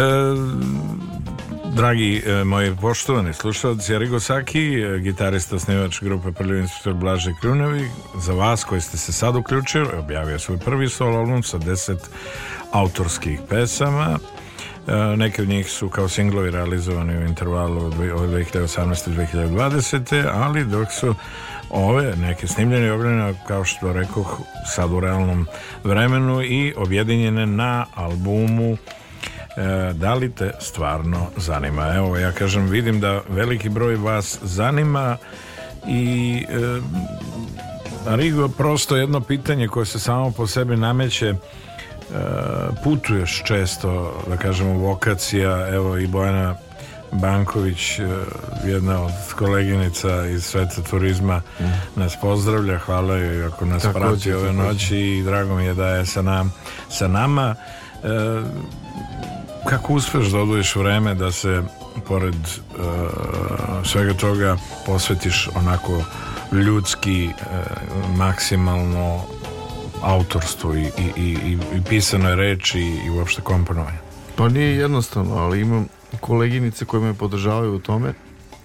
dragi e, moji poštovani slušalci, Arigo Saki, e, gitarista, osnivač grupe Prljiv instruktor Blaže Kljunevi, za vas koji ste se sad uključili, objavio svoj prvi solo album sa deset autorskih pesama, E, neki od njih su kao singlovi realizovani u intervalu od 2018. i 2020. Ali dok su ove neke snimljene obrane kao što rekao sad u realnom vremenu i objedinjene na albumu e, da li te stvarno zanima? Evo, ja kažem, vidim da veliki broj vas zanima i e, Rigo, prosto jedno pitanje koje se samo po sebi nameće putuješ često, da kažemo, vokacija, evo i Bojana Banković, e, jedna od koleginica iz sveta turizma mm. nas pozdravlja, hvala joj ako nas tako prati će, ove noći i drago mi je da je sa, nam, sa nama e, kako uspeš da odvojiš vreme da se pored e, svega toga posvetiš onako ljudski e, maksimalno autorstvu i, i, i, i pisanoj reči i uopšte komponovanje? Pa nije jednostavno, ali imam koleginice koje me podržavaju u tome.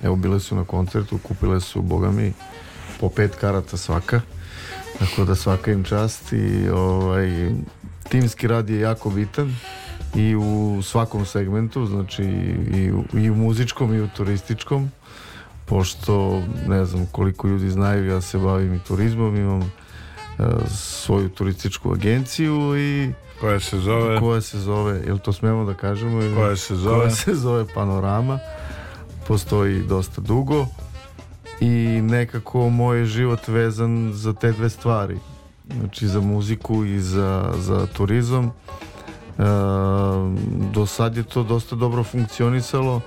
Evo, bile su na koncertu, kupile su, boga mi, po pet karata svaka. Tako da svaka im čast i ovaj, timski rad je jako bitan i u svakom segmentu, znači i u, i u muzičkom i u turističkom pošto ne znam koliko ljudi znaju, ja se bavim i turizmom, imam svoju turističku agenciju i koja se zove koja se zove, jel to smemo da kažemo ili, koja se zove, koja se zove Panorama postoji dosta dugo i nekako moj život vezan za te dve stvari znači za muziku i za, za turizam e, do sad je to dosta dobro funkcionisalo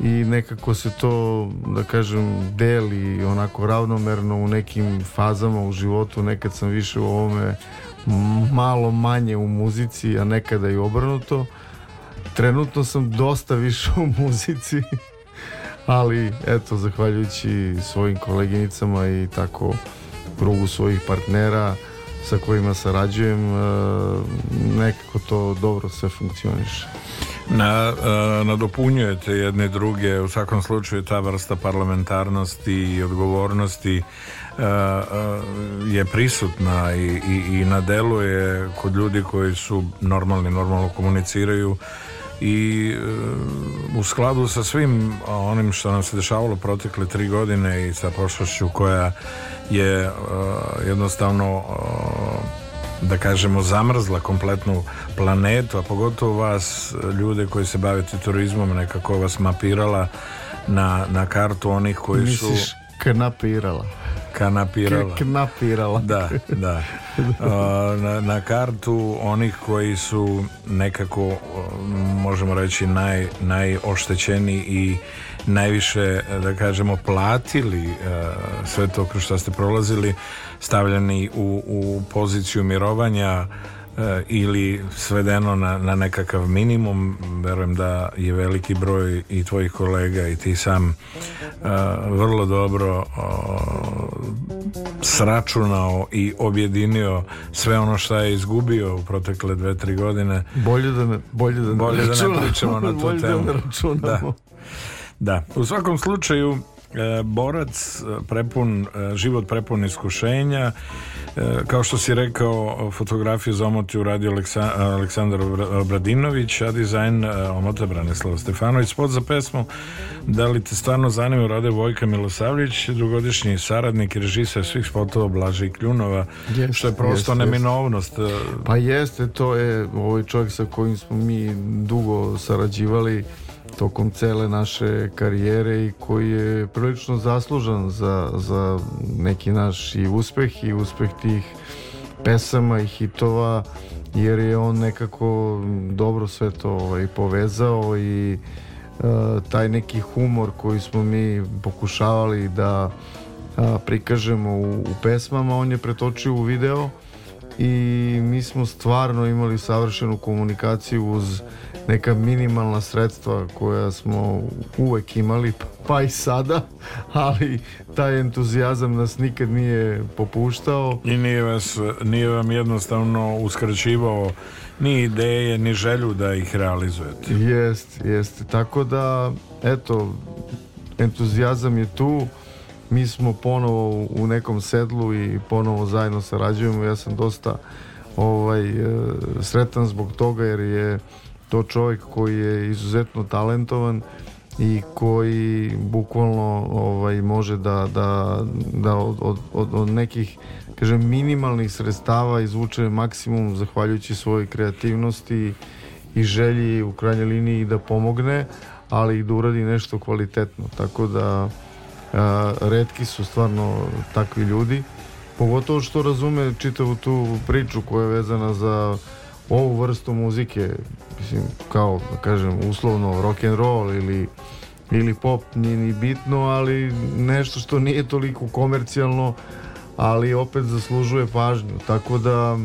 i nekako se to, da kažem, deli onako ravnomerno u nekim fazama u životu, nekad sam više u ovome malo manje u muzici, a nekada i obrnuto. Trenutno sam dosta više u muzici, ali eto, zahvaljujući svojim koleginicama i tako krugu svojih partnera sa kojima sarađujem, e, nekako to dobro sve funkcioniše na, e, nadopunjujete jedne druge u svakom slučaju ta vrsta parlamentarnosti i odgovornosti e, e, je prisutna i, i, i na delu kod ljudi koji su normalni, normalno komuniciraju i u skladu sa svim onim što nam se dešavalo protekle tri godine i sa prošlošću koja je jednostavno da kažemo zamrzla kompletnu planetu, a pogotovo vas ljude koji se bavite turizmom nekako vas mapirala na, na kartu onih koji Misliš, su... Misliš knapirala. Kanapirala. K knapirala. Da, da. Na, na kartu onih koji su nekako, možemo reći, naj, najoštećeni i najviše, da kažemo, platili e, sve to kroz što ste prolazili stavljeni u, u poziciju mirovanja e, ili svedeno na, na nekakav minimum verujem da je veliki broj i tvojih kolega i ti sam uh, vrlo dobro uh, sračunao i objedinio sve ono što je izgubio u protekle dve, tri godine bolje da ne, bolje da ne, bolje da ne pričamo na tu da temu da, da, u svakom slučaju E, borac e, prepun e, život prepun iskušenja kao što si rekao fotografiju za omotiju radi Aleksandar Obradinović a dizajn omota Branislava Stefanović spot za pesmu da li te stvarno zanima rade Vojka Milosavljević dugodišnji saradnik i režisar svih spotova Blaži i Kljunova jest, što je prosto jest, neminovnost jest. pa jeste to je ovaj čovjek sa kojim smo mi dugo sarađivali tokom cele naše karijere i koji je prilično zaslužan za, za neki naš i uspeh i uspeh tih pesama i hitova jer je on nekako dobro sve to ovaj, povezao i Uh, taj neki humor koji smo mi pokušavali da uh, prikažemo u, u pesmama, on je pretočio u video i mi smo stvarno imali savršenu komunikaciju uz neka minimalna sredstva koja smo uvek imali pa i sada ali taj entuzijazam nas nikad nije popuštao i nije, vas, nije vam jednostavno uskraćivao ni ideje ni želju da ih realizujete jest, jest, tako da eto, entuzijazam je tu mi smo ponovo u nekom sedlu i ponovo zajedno sarađujemo ja sam dosta ovaj, e, sretan zbog toga jer je to čovjek koji je izuzetno talentovan i koji bukvalno ovaj, može da, da, da od, od, od, nekih kažem, minimalnih sredstava izvuče maksimum zahvaljujući svojoj kreativnosti i želji u krajnjoj liniji da pomogne, ali i da uradi nešto kvalitetno. Tako da a, redki su stvarno takvi ljudi, pogotovo što razume čitavu tu priču koja je vezana za ovu vrstu muzike, mislim, kao, da kažem, uslovno rock and roll ili ili pop nije ni bitno, ali nešto što nije toliko komercijalno, ali opet zaslužuje pažnju. Tako da,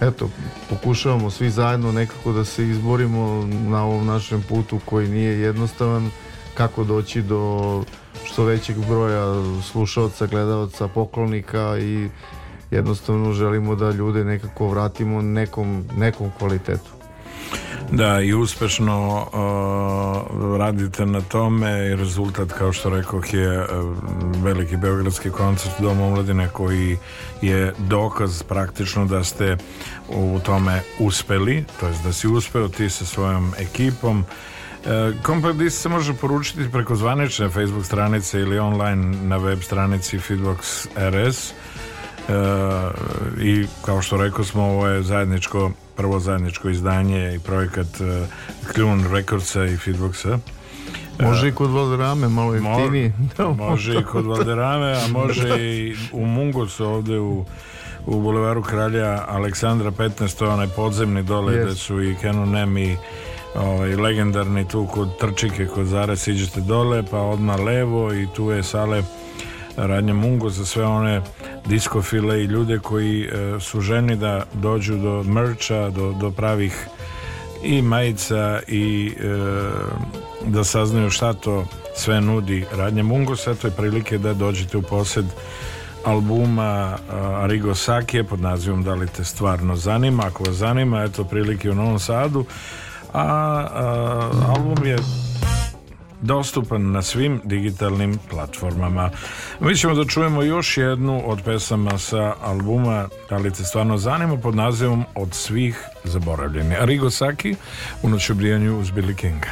eto, pokušavamo svi zajedno nekako da se izborimo na ovom našem putu koji nije jednostavan, kako doći do što većeg broja slušalca, gledalca, poklonika i jednostavno želimo da ljude nekako vratimo nekom, nekom kvalitetu. Da, i uspešno uh, radite na tome i rezultat, kao što rekoh, je uh, veliki beogradski koncert Doma omladine koji je dokaz praktično da ste u tome uspeli, to jest da si uspeo ti sa svojom ekipom. Uh, e, Compact Disc se može poručiti preko zvanične Facebook stranice ili online na web stranici Feedbox RS e, i kao što rekao smo ovo je zajedničko prvo zajedničko izdanje i projekat e, Kljun Recordsa i Feedboxa Može i kod Valderame, malo jeftinije. Mo, da, može i kod Valderame, a može i u Mungosu ovde u, u Bulevaru Kralja Aleksandra 15, to je onaj podzemni dole yes. gde su i Canon i ovaj, legendarni tu kod Trčike, kod Zare siđete dole, pa odmah levo i tu je sale radnja Mungo za sve one diskofile i ljude koji e, su ženi da dođu do merča, do, do pravih i majica i e, da saznaju šta to sve nudi radnje Mungosa to je prilike da dođete u posjed albuma e, Arigo Sakije pod nazivom Da li te stvarno zanima ako vas zanima, eto prilike u Novom Sadu a, a e, album je dostupan na svim digitalnim platformama. Mi ćemo da čujemo još jednu od pesama sa albuma Da li te stvarno zanima pod nazivom Od svih zaboravljeni. Arigo Saki u noćobrijanju uz Billy Kinga.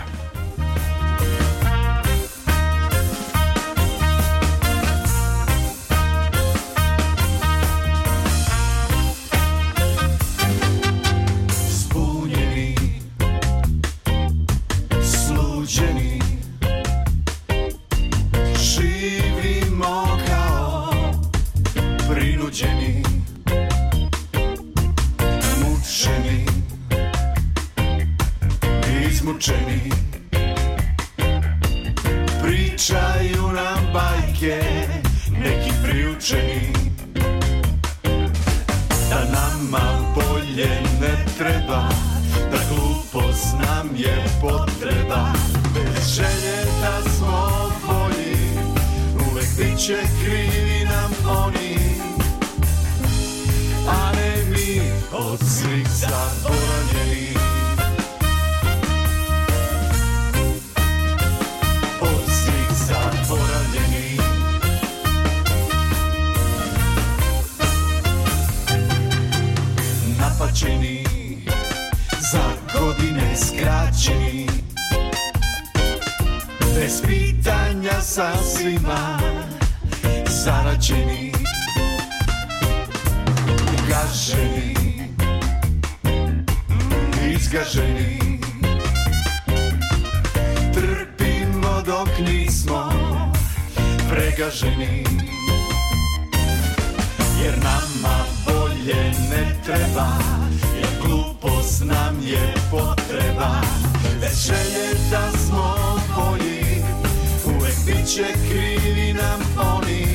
će krivi nam oni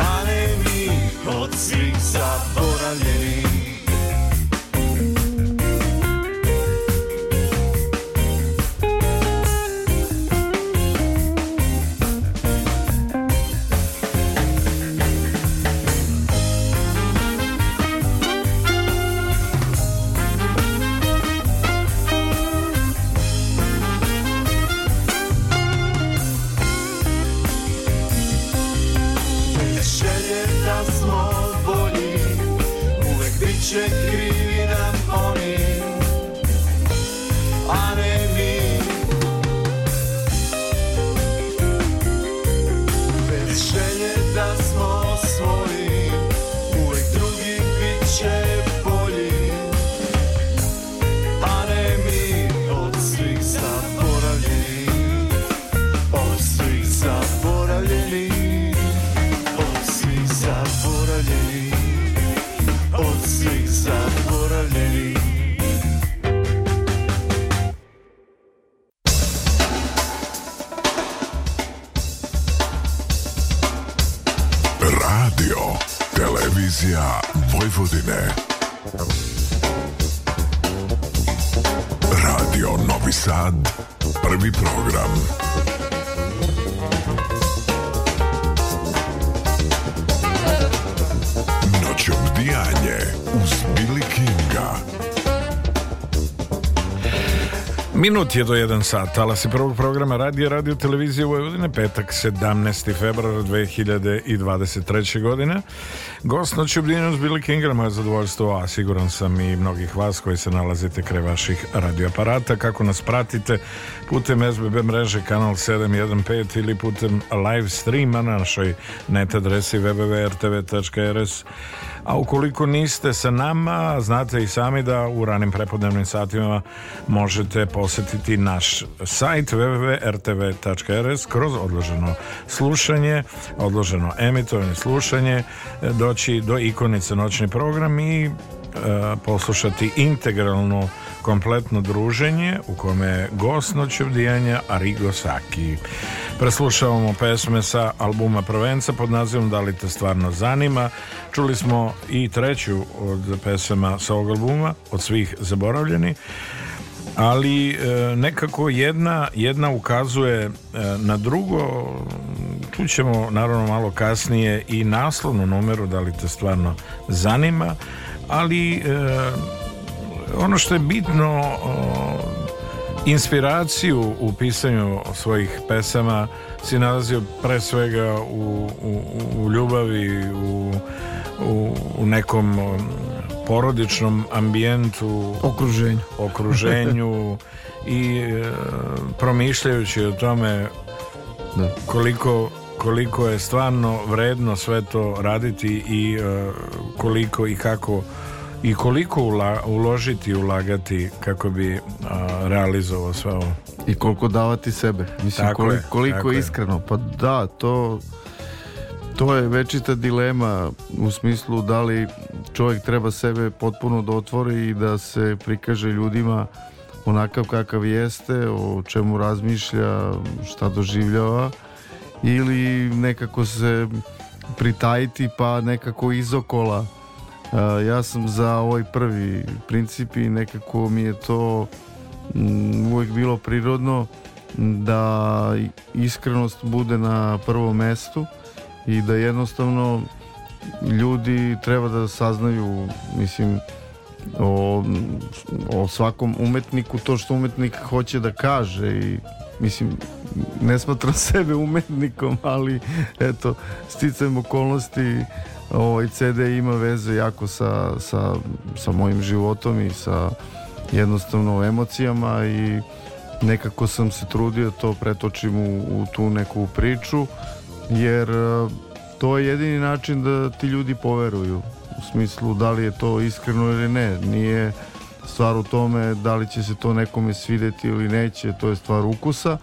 A ne mi od svih zaboravljeni Minut je do 1 sat, ala se prvog programa radija, radio televizije Vojvodine, petak 17. februara 2023. godine. Gost noću Bdinjus Billy Kingra, moje zadovoljstvo, a siguran sam i mnogih vas koji se nalazite kraj vaših radioaparata. Kako nas pratite putem SBB mreže kanal 715 ili putem live streama na našoj net adresi www.rtv.rs.com a ukoliko niste sa nama, znate i sami da u ranim prepodnevnim satima možete posetiti naš sajt www.rtv.rs kroz odloženo slušanje, odloženo emitovanje slušanje, doći do ikonice noćni program i e, poslušati integralno kompletno druženje u kome je gost noćevdijanja Arigo Saki. Preslušavamo pesme sa albuma Prvenca pod nazivom Da li te stvarno zanima. Čuli smo i treću od pesama sa ovog albuma, od svih zaboravljeni. Ali e, nekako jedna, jedna ukazuje e, na drugo, tu ćemo naravno malo kasnije i naslovnu numeru Da li te stvarno zanima, ali e, ono što je bitno Inspiraciju u pisanju svojih pesama si nalazio pre svega u, u, u ljubavi, u, u u nekom um, porodičnom ambijentu, okruženju, okruženju i e, promišljajući o tome da. koliko koliko je stvarno vredno sve to raditi i e, koliko i kako i koliko ula, uložiti ulagati kako bi a, realizovao sve ovo i koliko davati sebe mislim tako koliko, koliko je, iskreno pa da to to je večita dilema u smislu da li čovjek treba sebe potpuno da otvori i da se prikaže ljudima onakav kakav jeste o čemu razmišlja šta doživljava ili nekako se pritajiti pa nekako izokola ja sam za ovaj prvi princip i nekako mi je to mm, uvijek bilo prirodno da iskrenost bude na prvom mestu i da jednostavno ljudi treba da saznaju mislim o, o svakom umetniku to što umetnik hoće da kaže i mislim ne smatram sebe umetnikom ali eto sticajem okolnosti ovaj CD ima veze jako sa, sa, sa mojim životom i sa jednostavno emocijama i nekako sam se trudio to pretočim u, u tu neku priču jer e, to je jedini način da ti ljudi poveruju u smislu da li je to iskreno ili ne nije stvar u tome da li će se to nekome svideti ili neće to je stvar ukusa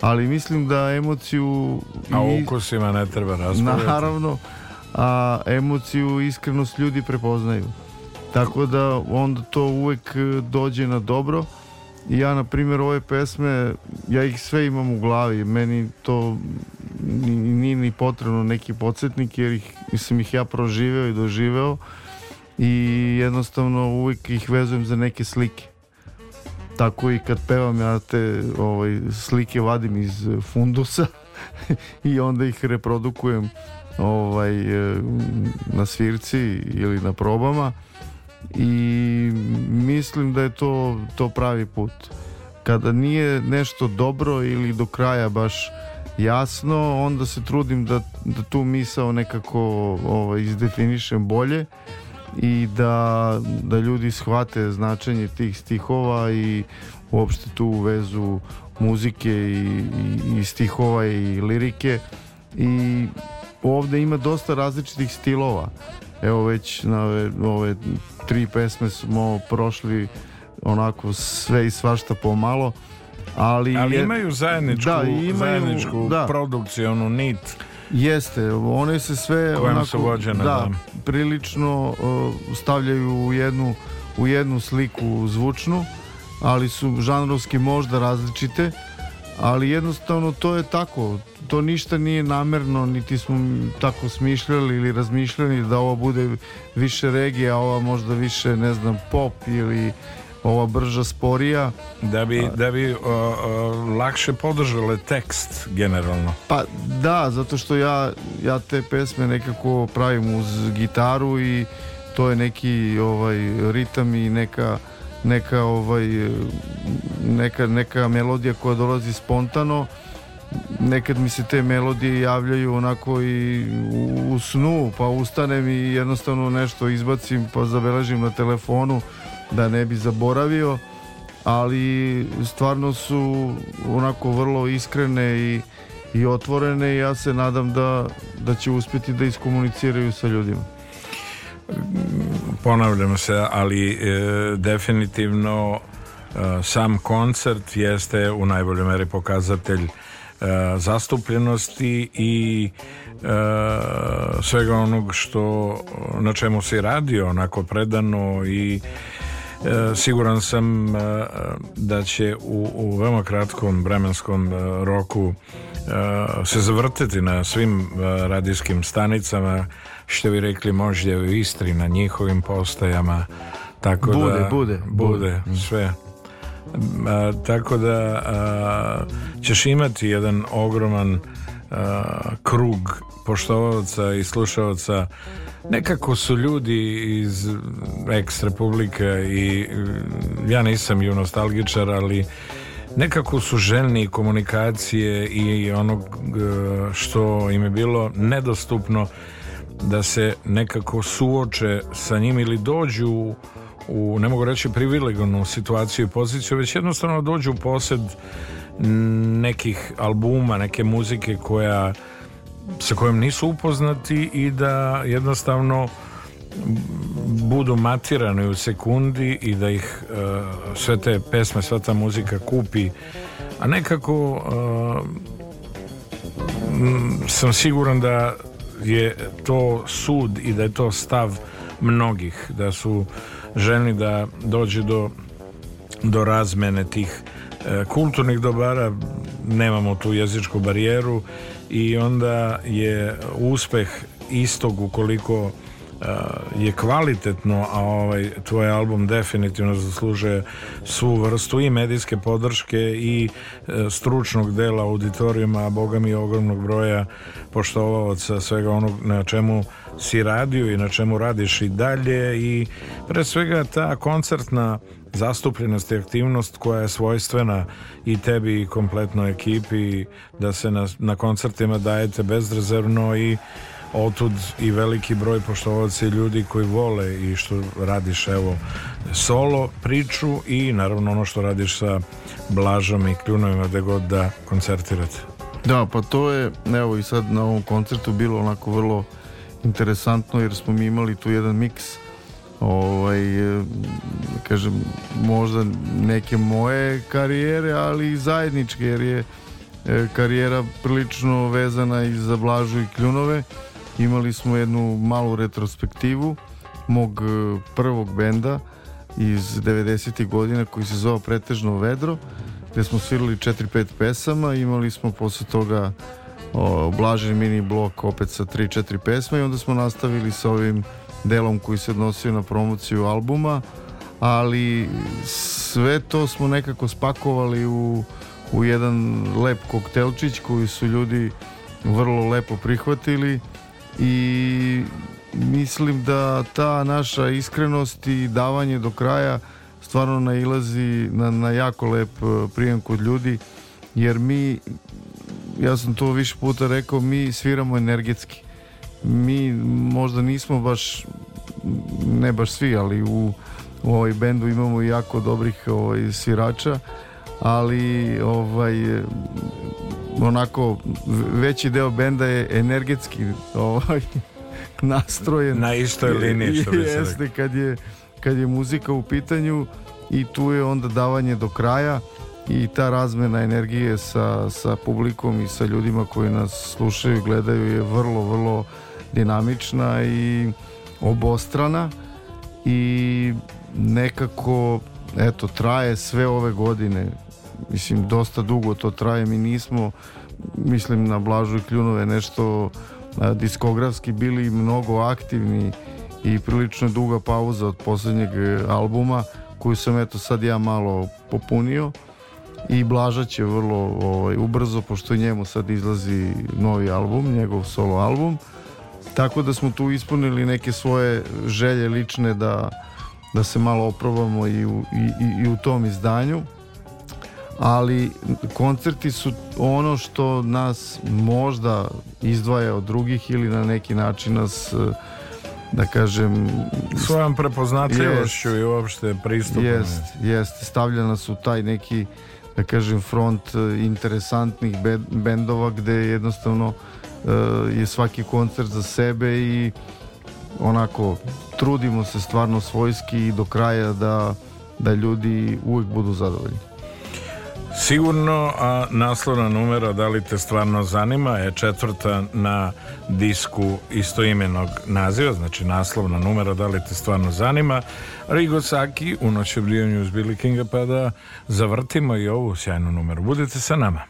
ali mislim da emociju a i... ukusima ne treba raspravljati naravno a emociju iskrenost ljudi prepoznaju. Tako da onda to uvek e, dođe na dobro. Ja, na primjer, ove pesme, ja ih sve imam u glavi. Meni to nije ni potrebno neki podsjetnik jer ih, sam ih ja proživeo i doživeo i jednostavno uvek ih vezujem za neke slike. Tako i kad pevam ja te ovaj, slike vadim iz fundusa i onda ih reprodukujem ovaj, e, na svirci ili na probama i mislim da je to, to pravi put. Kada nije nešto dobro ili do kraja baš jasno, onda se trudim da, da tu misao nekako ovaj, izdefinišem bolje i da, da ljudi shvate značenje tih stihova i uopšte tu vezu muzike i, i, i stihova i lirike i ovde ima dosta različitih stilova. Evo već na ove, ove tri pesme smo prošli onako sve i svašta pomalo. Ali, ali je, imaju zajedničku, da, imaju, zajedničku da. produkcijonu nit. Jeste, one se sve onako, vođene, da, da, prilično uh, stavljaju u jednu, u jednu sliku zvučnu, ali su žanrovski možda različite, ali jednostavno to je tako, to ništa nije namerno, niti smo tako smišljali ili razmišljali da ovo bude više regija, a ova možda više, ne znam, pop ili ova brža sporija da bi, da bi o, o, lakše podržale tekst generalno pa da, zato što ja ja te pesme nekako pravim uz gitaru i to je neki ovaj ritam i neka neka ovaj neka, neka melodija koja dolazi spontano nekad mi se te melodije javljaju onako i u, u snu, pa ustanem i jednostavno nešto izbacim pa zabeležim na telefonu da ne bi zaboravio, ali stvarno su onako vrlo iskrene i, i otvorene i ja se nadam da, da će uspjeti da iskomuniciraju sa ljudima ponavljam se, ali e, definitivno e, sam koncert jeste u najboljoj meri pokazatelj E, zastupljenosti i e, svega onog što na čemu se radio onako predano i e, siguran sam da će u, u veoma kratkom vremenskom roku se zavrteti na svim radijskim stanicama što vi rekli možda u Istri na njihovim postajama tako bude, da bude, bude, bude sve a, tako da a, ćeš imati jedan ogroman a, krug poštovaca i slušavaca nekako su ljudi iz eks republika i ja nisam ju nostalgičar ali nekako su željni komunikacije i onog e, što im je bilo nedostupno da se nekako suoče sa njim ili dođu u, ne mogu reći, privilegovnu situaciju i poziciju, već jednostavno dođu u posed nekih albuma, neke muzike koja sa kojom nisu upoznati i da jednostavno budu matirani u sekundi i da ih e, sve te pesme, sva ta muzika kupi a nekako e, sam siguran da je to sud i da je to stav mnogih, da su željni da dođe do, do razmene tih e, kulturnih dobara nemamo tu jezičku barijeru i onda je uspeh istog ukoliko e, je kvalitetno a ovaj tvoj album definitivno zaslužuje svu vrstu i medijske podrške i e, stručnog dela auditorijuma a boga mi ogromnog broja poštovaoca svega onog na čemu si radio i na čemu radiš i dalje i pre svega ta koncertna zastupljenost i aktivnost koja je svojstvena i tebi i kompletnoj ekipi da se na, na koncertima dajete bezrezervno i otud i veliki broj poštovaca ljudi koji vole i što radiš evo solo priču i naravno ono što radiš sa Blažom i Kljunovima da god da koncertirate. Da, pa to je evo i sad na ovom koncertu bilo onako vrlo interesantno jer smo mi imali tu jedan miks ovaj, da kažem, možda neke moje karijere, ali i zajedničke, jer je e, karijera prilično vezana i za Blažu i Kljunove. Imali smo jednu malu retrospektivu mog e, prvog benda iz 90. godina koji se zvao Pretežno vedro, gde smo svirali 4-5 pesama, imali smo posle toga blaženi mini blok opet sa 3-4 pesma i onda smo nastavili sa ovim delom koji se odnosio na promociju albuma ali sve to smo nekako spakovali u, u jedan lep koktelčić koji su ljudi vrlo lepo prihvatili i mislim da ta naša iskrenost i davanje do kraja stvarno nailazi na, na jako lep eh, prijem kod ljudi jer mi ja sam to više puta rekao, mi sviramo energetski. Mi možda nismo baš, ne baš svi, ali u, u ovaj bendu imamo jako dobrih ovaj, svirača, ali ovaj onako veći deo benda je energetski ovaj nastrojen na istoj liniji što bi se jeste kad je kad je muzika u pitanju i tu je onda davanje do kraja i ta razmena energije sa, sa publikom i sa ljudima koji nas slušaju i gledaju je vrlo, vrlo dinamična i obostrana i nekako eto traje sve ove godine mislim dosta dugo to traje mi nismo mislim na Blažu i Kljunove nešto a, e, diskografski bili mnogo aktivni i prilično duga pauza od poslednjeg e, albuma koju sam eto sad ja malo popunio i Blaža će vrlo ovaj, ubrzo, pošto njemu sad izlazi novi album, njegov solo album, tako da smo tu ispunili neke svoje želje lične da, da se malo oprobamo i u, i, i u tom izdanju ali koncerti su ono što nas možda izdvaja od drugih ili na neki način nas da kažem svojom prepoznatljivošću i uopšte pristupom jest, jest, stavlja nas u taj neki uh, da kažem front e, interesantnih bendova gde jednostavno e, je svaki koncert za sebe i onako trudimo se stvarno svojski i do kraja da, da ljudi uvek budu zadovoljni. Sigurno, a naslovna numera Da li te stvarno zanima je četvrta na disku istoimenog naziva, znači naslovna numera Da li te stvarno zanima. Rigo Saki u noćebrijanju uz Billy Kinga pa da zavrtimo i ovu sjajnu numeru. Budite sa nama.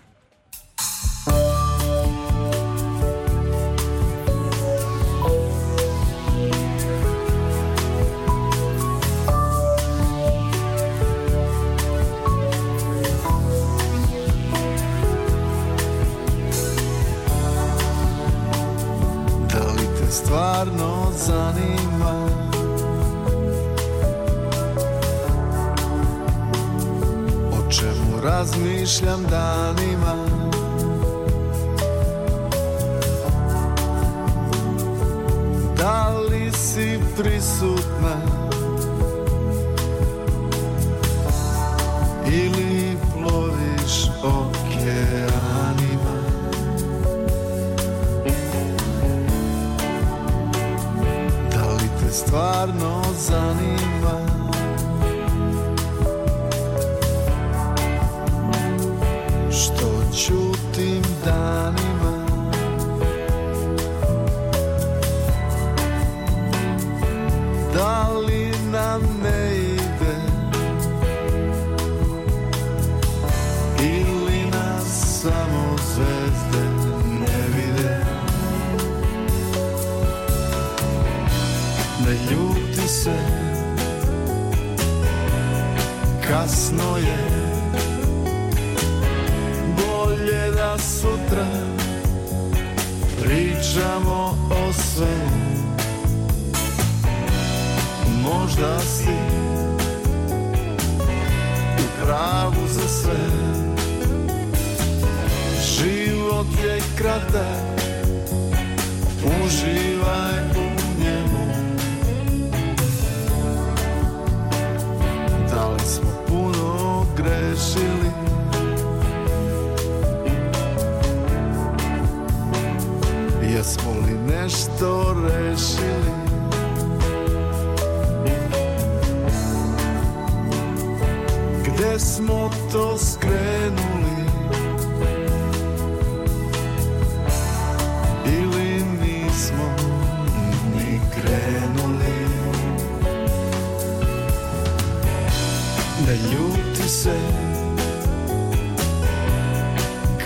ne ljuti se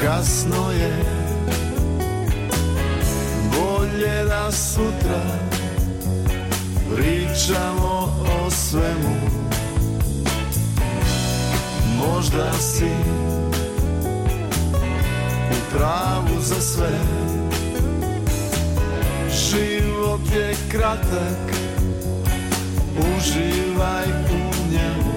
Kasno je Bolje da sutra Pričamo o svemu Možda si U pravu za sve Život je kratak Uživaj u njemu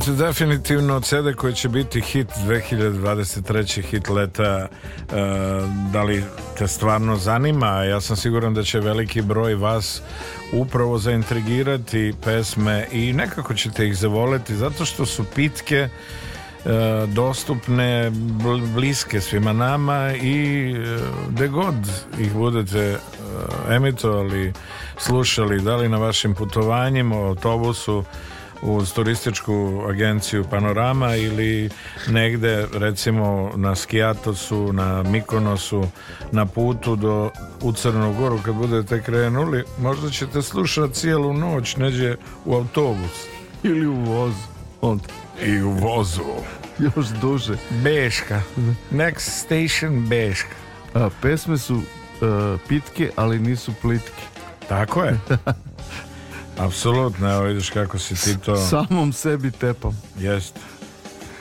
slušati definitivno CD koji će biti hit 2023. hit leta e, da li te stvarno zanima ja sam siguran da će veliki broj vas upravo zaintrigirati pesme i nekako ćete ih zavoleti zato što su pitke e, dostupne, bliske svima nama i e, gde god ih budete e, emitovali, slušali, da li na vašim putovanjima, autobusu, uz turističku agenciju Panorama ili negde recimo na Skijatosu, na Mikonosu, na putu do u Crnu Goru kad budete krenuli, možda ćete slušati cijelu noć neđe u autobus ili u voz. Onda. I u vozu. Još duže. Beška. Next station Beška. A, pesme su uh, pitke, ali nisu plitke. Tako je. Apsolutno, evo vidiš kako si ti to... Samom sebi tepam. Jeste.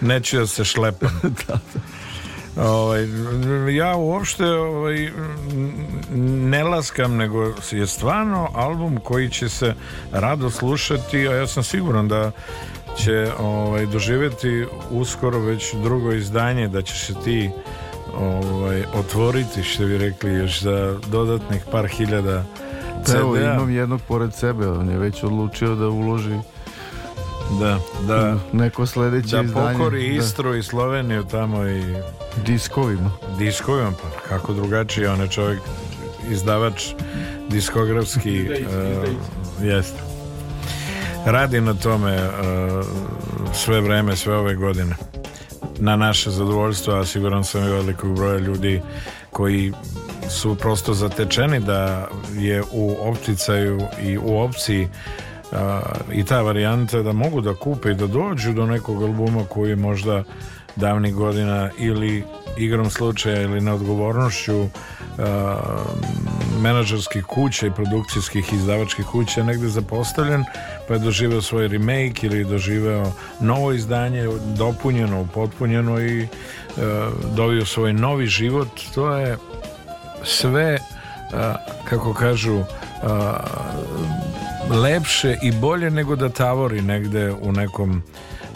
Neću da se šlepam. da, da. Ovaj, ja uopšte ovaj, ne laskam, nego je stvarno album koji će se rado slušati, a ja sam siguran da će ovaj, doživjeti uskoro već drugo izdanje, da ćeš se ti ovaj, otvoriti, što bi rekli, još za dodatnih par hiljada CD Evo, da. imam jednog pored sebe, on je već odlučio da uloži da, da. Neko sledeće da izdanje. pokori da. Istru da. i Sloveniju tamo i... Diskovima. Diskovima, pa kako drugačije, on je čovjek izdavač diskografski. Izdajic, e, uh, Radi na tome uh, sve vreme, sve ove godine. Na naše zadovoljstvo, a siguran sam i velikog broja ljudi koji su prosto zatečeni da je u opticaju i u opciji uh, i ta varijanta da mogu da kupe i da dođu do nekog albuma koji je možda davnih godina ili igrom slučaja ili neodgovornošću uh, menadžerskih kuća i produkcijskih izdavačkih kuća negde zapostavljen pa je doživeo svoj remake ili je doživeo novo izdanje dopunjeno, upotpunjeno i e, dobio svoj novi život to je sve kako kažu lepše i bolje nego da tavori negde u nekom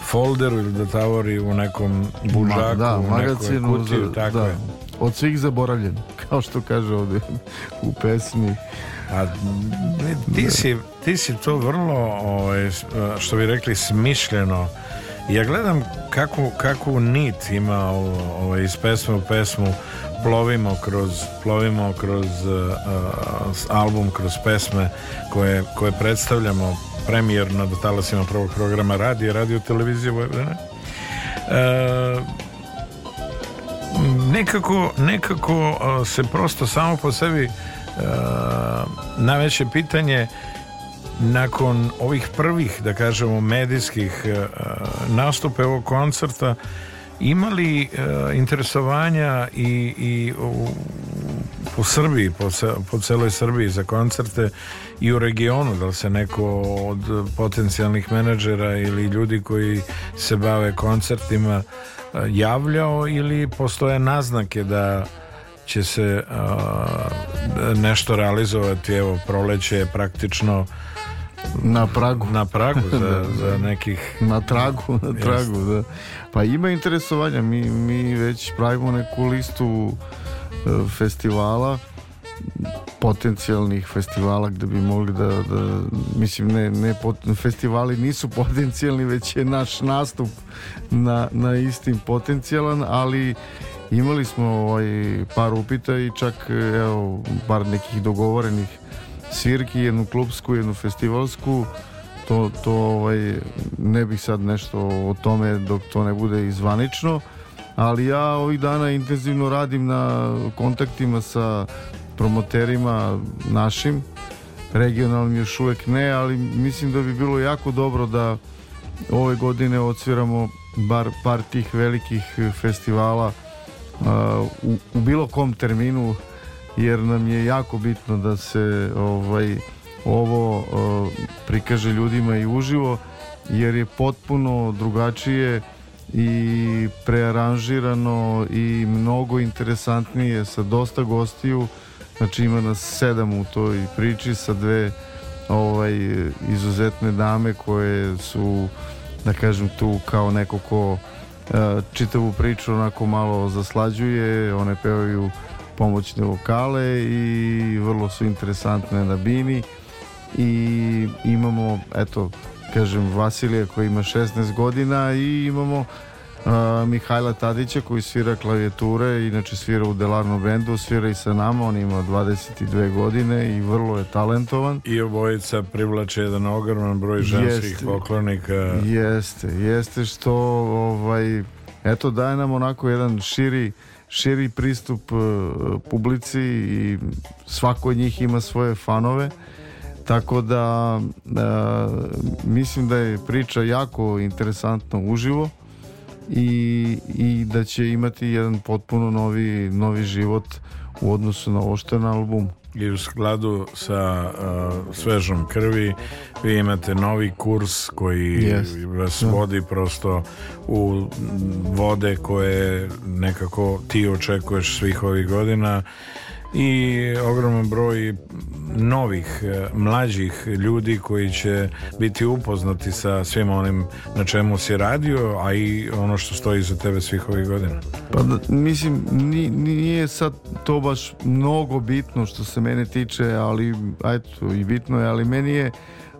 folderu ili da tavori u nekom bužaku, Ma, da, u nekoj kutiju, tako da. je od svih zaboravljen, kao što kaže ovdje u pesmi. A ti si, ti si to vrlo, ovaj, što bi rekli, smišljeno. Ja gledam kako, kako nit ima ovo, ovaj, iz pesme u pesmu plovimo kroz, plovimo kroz e, e, album, kroz pesme koje, koje predstavljamo premijerno do da talasima prvog programa radio radio televizije Vojvodina. E, nekako, nekako e, se prosto samo po sebi e, nameće pitanje nakon ovih prvih, da kažemo, medijskih e, nastupa ovog koncerta, imali e, interesovanja i, i u, u Srbiji, po, po celoj Srbiji za koncerte i u regionu, da li se neko od potencijalnih menadžera ili ljudi koji se bave koncertima e, javljao ili postoje naznake da će se uh, nešto realizovati evo proleće je praktično na pragu na pragu za, za nekih na tragu na tragu da Pa ima interesovanja, mi, mi već pravimo neku listu e, festivala potencijalnih festivala gde bi mogli da, da mislim ne, ne pot, festivali nisu potencijalni već je naš nastup na, na istim potencijalan ali imali smo ovaj, par upita i čak evo, par nekih dogovorenih svirki, jednu klubsku, jednu festivalsku to, to ovaj, ne bih sad nešto o tome dok to ne bude izvanično, ali ja ovih dana intenzivno radim na kontaktima sa promoterima našim, regionalnim još uvek ne, ali mislim da bi bilo jako dobro da ove godine odsviramo bar par tih velikih festivala uh, u, u bilo kom terminu jer nam je jako bitno da se ovaj ovo e, prikaže ljudima i uživo jer je potpuno drugačije i prearanžirano i mnogo interesantnije sa dosta gostiju znači ima nas sedam u toj priči sa dve ovaj, izuzetne dame koje su da kažem tu kao neko ko uh, čitavu priču onako malo zaslađuje one pevaju pomoćne vokale i vrlo su interesantne na bini i imamo, eto, kažem, Vasilija koji ima 16 godina i imamo Uh, Mihajla Tadića koji svira klavijature, inače svira u Delarno bendu, svira i sa nama, on ima 22 godine i vrlo je talentovan. I obojica privlače jedan ogroman broj ženskih jeste, poklonika. Jeste, jeste što ovaj, eto daje nam onako jedan širi širi pristup uh, publici i svako od njih ima svoje fanove Tako da e, mislim da je priča jako interesantna uživo i, i da će imati jedan potpuno novi, novi život u odnosu na ovo što je na albumu i u skladu sa uh, svežom krvi vi imate novi kurs koji yes. vas da. vodi prosto u vode koje nekako ti očekuješ svih ovih godina i ogroman broj novih, e, mlađih ljudi koji će biti upoznati sa svim onim na čemu si radio, a i ono što stoji iza tebe svih ovih godina. Pa da, mislim, nije sad to baš mnogo bitno što se mene tiče, ali eto, i bitno je, ali meni je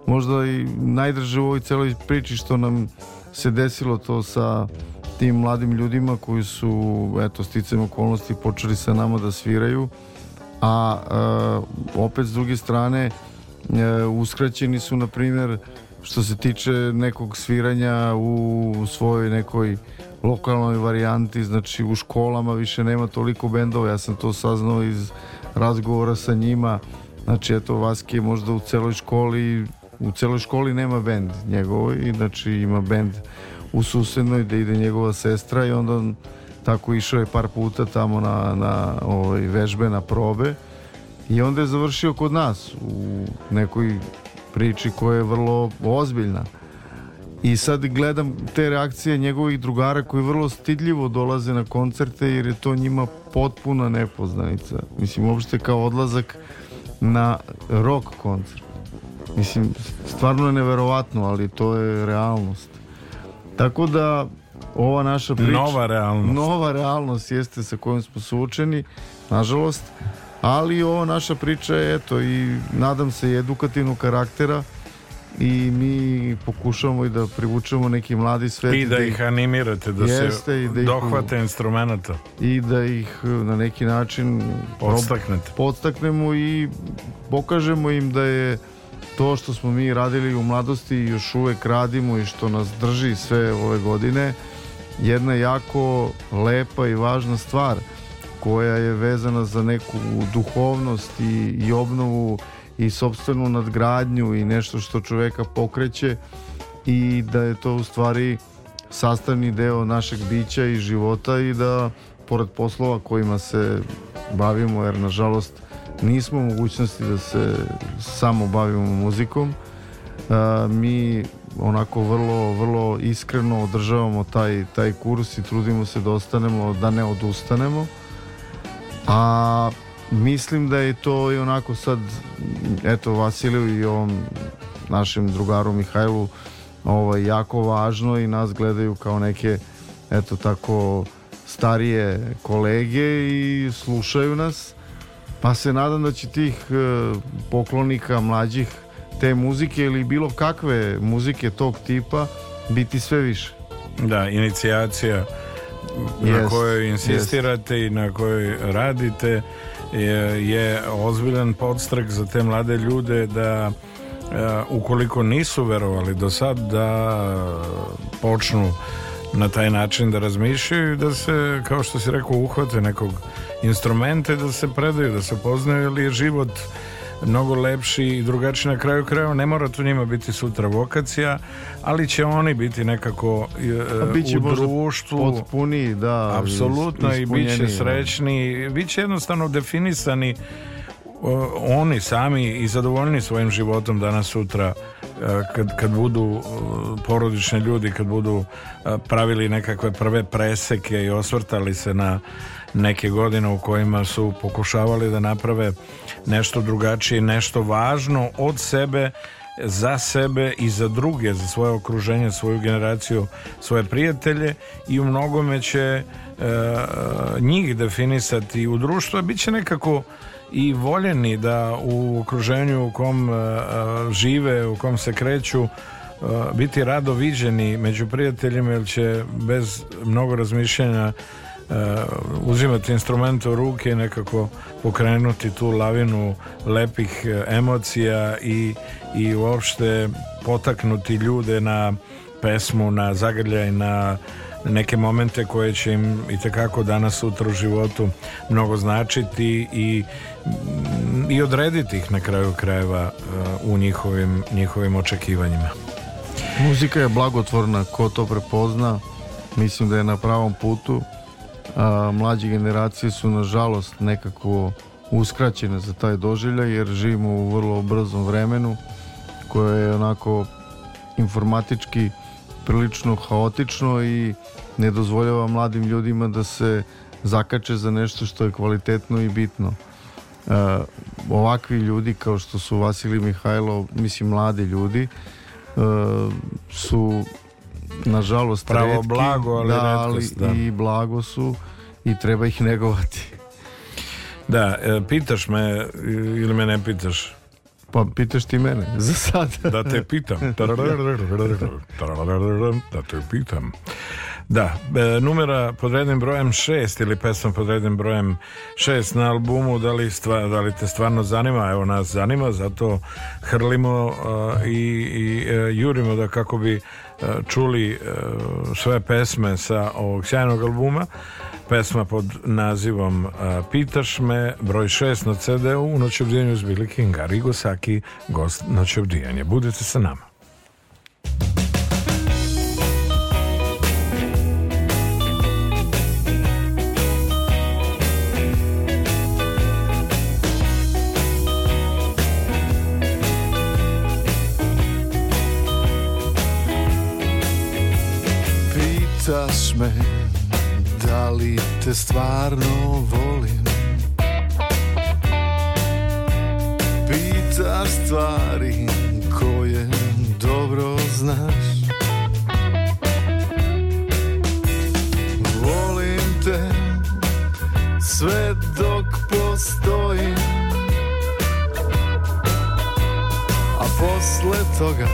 možda i najdraže u ovoj celoj priči što nam se desilo to sa tim mladim ljudima koji su, eto, sticam okolnosti počeli sa nama da sviraju a e, opet s druge strane e, uskraćeni su na primjer što se tiče nekog sviranja u svojoj nekoj lokalnoj varijanti, znači u školama više nema toliko bendova, ja sam to saznao iz razgovora sa njima, znači eto Vaske možda u celoj školi, u celoj školi nema bend njegovoj, znači ima bend u susednoj da ide njegova sestra i onda on tako išao je par puta tamo na, na ovaj, vežbe, na probe i onda je završio kod nas u nekoj priči koja je vrlo ozbiljna i sad gledam te reakcije njegovih drugara koji vrlo stidljivo dolaze na koncerte jer je to njima potpuna nepoznanica mislim uopšte kao odlazak na rock koncert mislim stvarno je neverovatno ali to je realnost tako da ova naša priča. Nova realnost. Nova realnost jeste sa kojom smo suočeni, nažalost. Ali ova naša priča je, eto, i nadam se, edukativnog karaktera i mi pokušavamo i da privučemo neki mladi svet i da, da ih animirate da jeste, se da ih, dohvate instrumenta i da ih na neki način podstaknete podstaknemo i pokažemo im da je to što smo mi radili u mladosti i još uvek radimo i što nas drži sve ove godine jedna jako lepa i važna stvar koja je vezana za neku duhovnost i, i obnovu i sobstvenu nadgradnju i nešto što čoveka pokreće i da je to u stvari sastavni deo našeg bića i života i da pored poslova kojima se bavimo jer nažalost nismo u mogućnosti da se samo bavimo muzikom. Uh, mi onako vrlo, vrlo iskreno održavamo taj, taj kurs i trudimo se da ostanemo, da ne odustanemo. A mislim da je to i onako sad, eto Vasiliju i ovom našem drugaru Mihajlu ovaj, jako važno i nas gledaju kao neke eto tako starije kolege i slušaju nas pa se nadam da će tih e, poklonika mlađih te muzike ili bilo kakve muzike tog tipa biti sve više. Da, inicijacija yes, na kojoj insistirate yes. i na kojoj radite je, je ozbiljan podstrek za te mlade ljude da e, ukoliko nisu verovali do sad da počnu na taj način da razmišljaju da se, kao što si rekao, uhvate nekog instrumente da se predaju, da se poznaju, jer je život mnogo lepši i drugačiji na kraju krajeva. Ne mora tu njima biti sutra vokacija, ali će oni biti nekako e, biće u društvu. potpuniji, da. Apsolutno, i bit će da. srećni. Biće jednostavno definisani oni sami i zadovoljni svojim životom danas sutra e, kad, kad budu e, porodični ljudi kad budu e, pravili nekakve prve preseke i osvrtali se na neke godine u kojima su pokušavali da naprave nešto drugačije, nešto važno od sebe za sebe i za druge, za svoje okruženje, svoju generaciju, svoje prijatelje i u mnogome će e, njih definisati u društvu, a bit će nekako i voljeni da u okruženju u kom e, e, žive, u kom se kreću e, biti rado viđeni među prijateljima jer će bez mnogo razmišljanja uzimati instrumente u ruke i nekako pokrenuti tu lavinu lepih emocija i, i uopšte potaknuti ljude na pesmu, na zagrljaj, na neke momente koje će im i tekako danas sutra u životu mnogo značiti i, i odrediti ih na kraju krajeva uh, u njihovim, njihovim očekivanjima. Muzika je blagotvorna, ko to prepozna, mislim da je na pravom putu. Uh, mlađe generacije su nažalost nekako uskraćene za taj doživljaj jer živimo u vrlo brzom vremenu koje je onako informatički prilično haotično i ne dozvoljava mladim ljudima da se zakače za nešto što je kvalitetno i bitno. E, ovakvi ljudi kao što su Vasilij Mihajlov, mislim mladi ljudi, e, su nažalost Pravo redki, blago, ali, da, ali da. i blago su i treba ih negovati. Da, e, pitaš me ili me ne pitaš? Pa pitaš ti mene, za sad. da te pitam. Da te pitam. Da, e, numera pod rednim brojem 6 ili pesma pod rednim brojem 6 na albumu, da li, stva, da li te stvarno zanima, evo nas zanima, zato hrlimo e, i, e, jurimo da kako bi e, čuli e, sve pesme sa ovog sjajnog albuma pesma pod nazivom Pitaš me, broj 6 na CD-u u noćobdijanju s Billy Kinga. Rigo Saki, gost noćobdijanja. Budete sa nama. Pitaš me ali te stvarno volim Pitaš stvari koje dobro znaš Volim te sve dok postojim A posle toga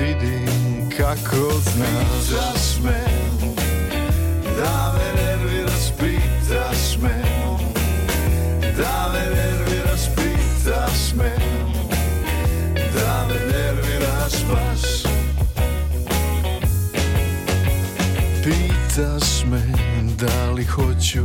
vidim kako znaš Pitaš me da ali hoću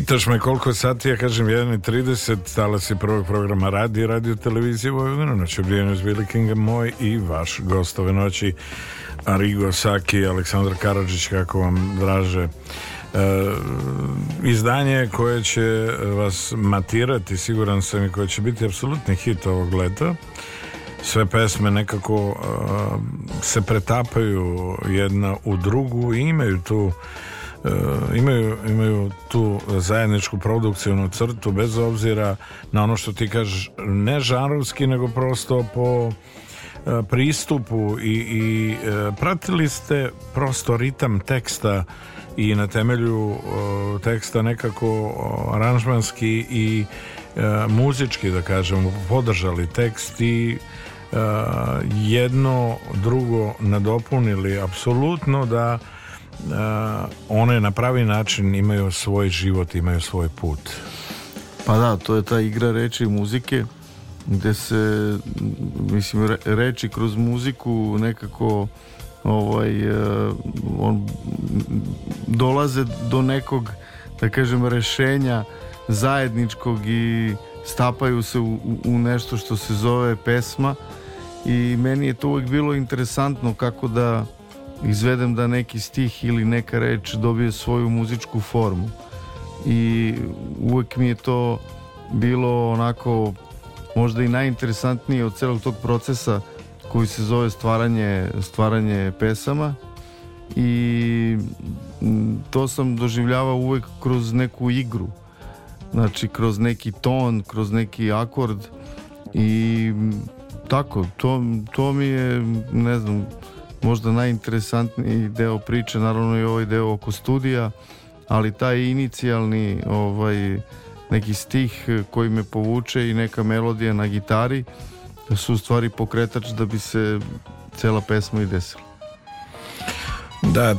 Pitaš me koliko sati, ja kažem 1.30, stala se prvog programa radi, radio televizije Vojvodina, noć obrijeno s Billy moj i vaš gost ove noći, Arigo Saki, Aleksandar Karadžić, kako vam draže. E, izdanje koje će e, vas matirati, siguran sam i koje će biti apsolutni hit ovog leta. Sve pesme nekako uh, se pretapaju jedna u drugu i imaju tu E, imaju, imaju tu zajedničku produkcijnu crtu bez obzira na ono što ti kažeš ne žanrovski nego prosto po e, pristupu i, i e, pratili ste prosto ritam teksta i na temelju teksta nekako aranžmanski i muzički da kažem podržali tekst i jedno drugo nadopunili apsolutno da Eh, one na pravi način imaju svoj život, imaju svoj put. Pa da, to je ta igra reči i muzike gde se mislim reči kroz muziku nekako ovaj eh, on dolaze do nekog da kažem rešenja zajedničkog i stapaju se u, u nešto što se zove pesma i meni je to uvek bilo interesantno kako da izvedem da neki stih ili neka reč dobije svoju muzičku formu i uvek mi je to bilo onako možda i najinteresantnije od celog tog procesa koji se zove stvaranje, stvaranje pesama i to sam doživljavao uvek kroz neku igru znači kroz neki ton kroz neki akord i tako to, to mi je ne znam možda najinteresantniji deo priče, naravno i ovaj deo oko studija, ali taj inicijalni ovaj, neki stih koji me povuče i neka melodija na gitari su u stvari pokretač da bi se cela pesma i desila. Da, e,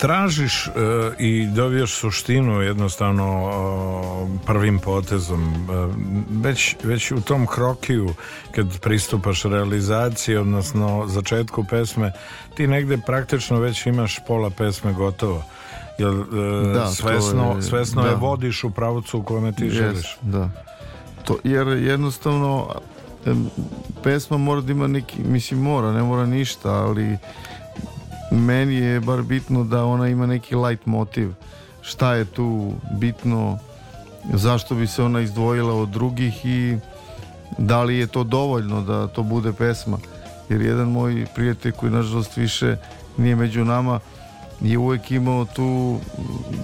tražiš e, i dobijaš suštinu jednostavno e, prvim potezom. Već, već u tom krokiju kad pristupaš realizaciji, odnosno začetku pesme, ti negde praktično već imaš pola pesme gotovo. Jer da, svesno, je, svesno da. je vodiš u pravcu u kome ti yes, želiš. Da. To, jer jednostavno pesma mora da ima neki, mislim mora, ne mora ništa, ali meni je bar bitno da ona ima neki light motiv šta je tu bitno zašto bi se ona izdvojila od drugih i da li je to dovoljno da to bude pesma jer jedan moj prijatelj koji nažalost više nije među nama je uvek imao tu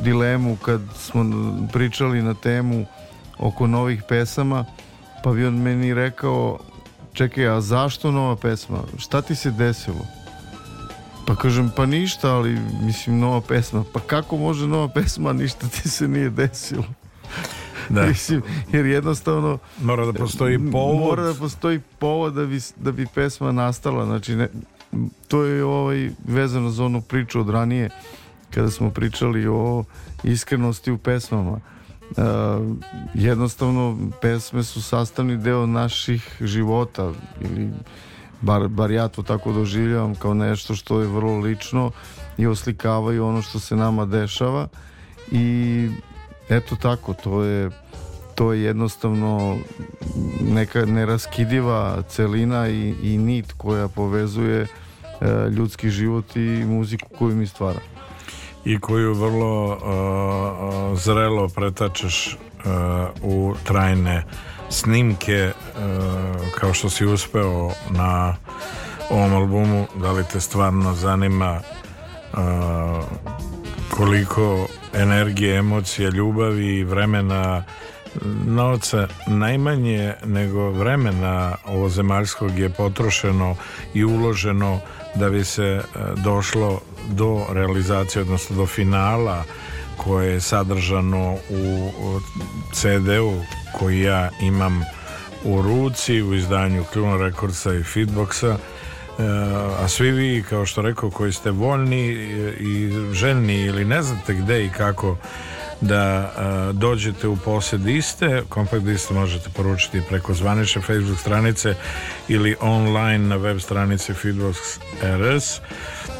dilemu kad smo pričali na temu oko novih pesama pa bi on meni rekao čekaj a zašto nova pesma šta ti se desilo Pa kažem, pa ništa, ali mislim, nova pesma. Pa kako može nova pesma, ništa ti se nije desilo. Da. Mislim, jer jednostavno... Mora da postoji povod. Mora da postoji povod da bi, da bi pesma nastala. Znači, ne, to je ovaj, vezano za onu priču od ranije, kada smo pričali o iskrenosti u pesmama. Uh, jednostavno pesme su sastavni deo naših života ili bar, bar ja to tako doživljavam kao nešto što je vrlo lično i oslikavaju ono što se nama dešava i eto tako, to je to je jednostavno neka neraskidiva celina i, i nit koja povezuje e, ljudski život i muziku koju mi stvara i koju vrlo uh, zrelo pretačeš uh, u trajne snimke e, kao što si uspeo na ovom albumu da li te stvarno zanima e, koliko energije, emocija, ljubavi i vremena novca najmanje nego vremena ovozemaljskog je potrošeno i uloženo da bi se e, došlo do realizacije, odnosno do finala koje je sadržano u CD-u koji ja imam u ruci u izdanju Klon Rekordsa i Feedboxa e, a svi vi kao što rekao koji ste voljni e, i željni ili ne znate gde i kako da e, dođete u posjed iste kompakt liste možete poručiti preko zvanične facebook stranice ili online na web stranici Feedbox RS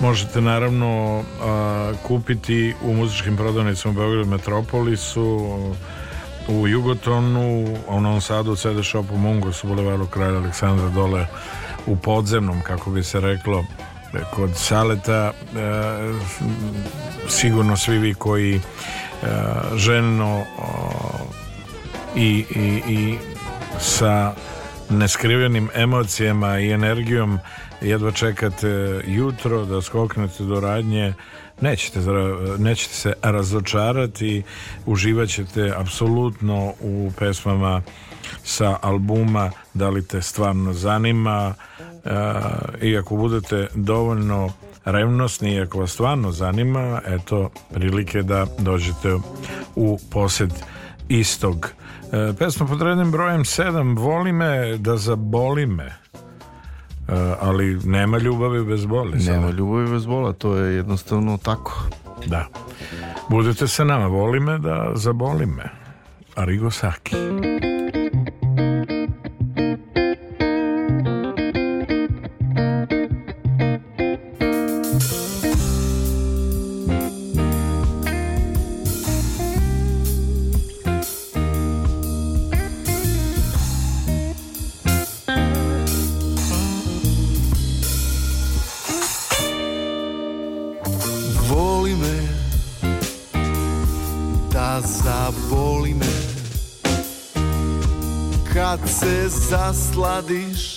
možete naravno kupiti u muzičkim prodavnicama u Beogradu Metropolisu u Jugotonu, u Novom Sadu, CD Shopu Mungos, u Bulevaru Kralja Aleksandra, dole u podzemnom, kako bi se reklo, e, kod Saleta, e, sigurno svi vi koji e, željno i, i, i sa neskrivenim emocijama i energijom jedva čekate e, jutro da skoknete do radnje nećete, nećete se razočarati, uživat ćete apsolutno u pesmama sa albuma da li te stvarno zanima eh, i ako budete dovoljno revnosni i ako vas stvarno zanima eto prilike da dođete u posjed istog eh, pesma pod rednim brojem 7 Voli me da zaboli me Eh, ali nema ljubavi bez boli. Nema sada. ljubavi bez bola, to je jednostavno tako. Da. Budete sa nama, voli me da zaboli me. Arigo Saki. these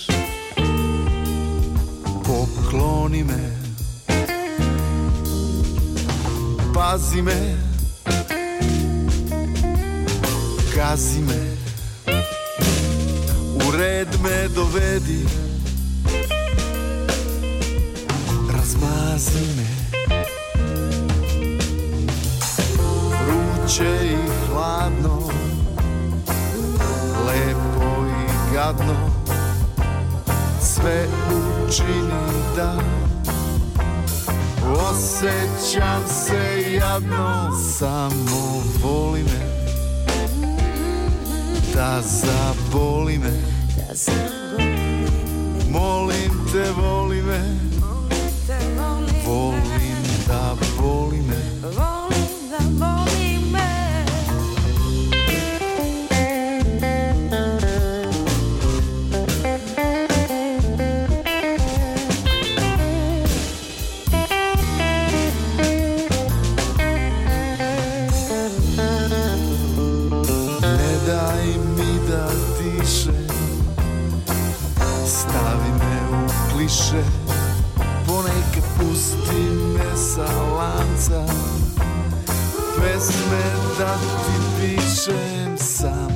više Ponekad pusti me sa lanca Pesme da ti pišem sam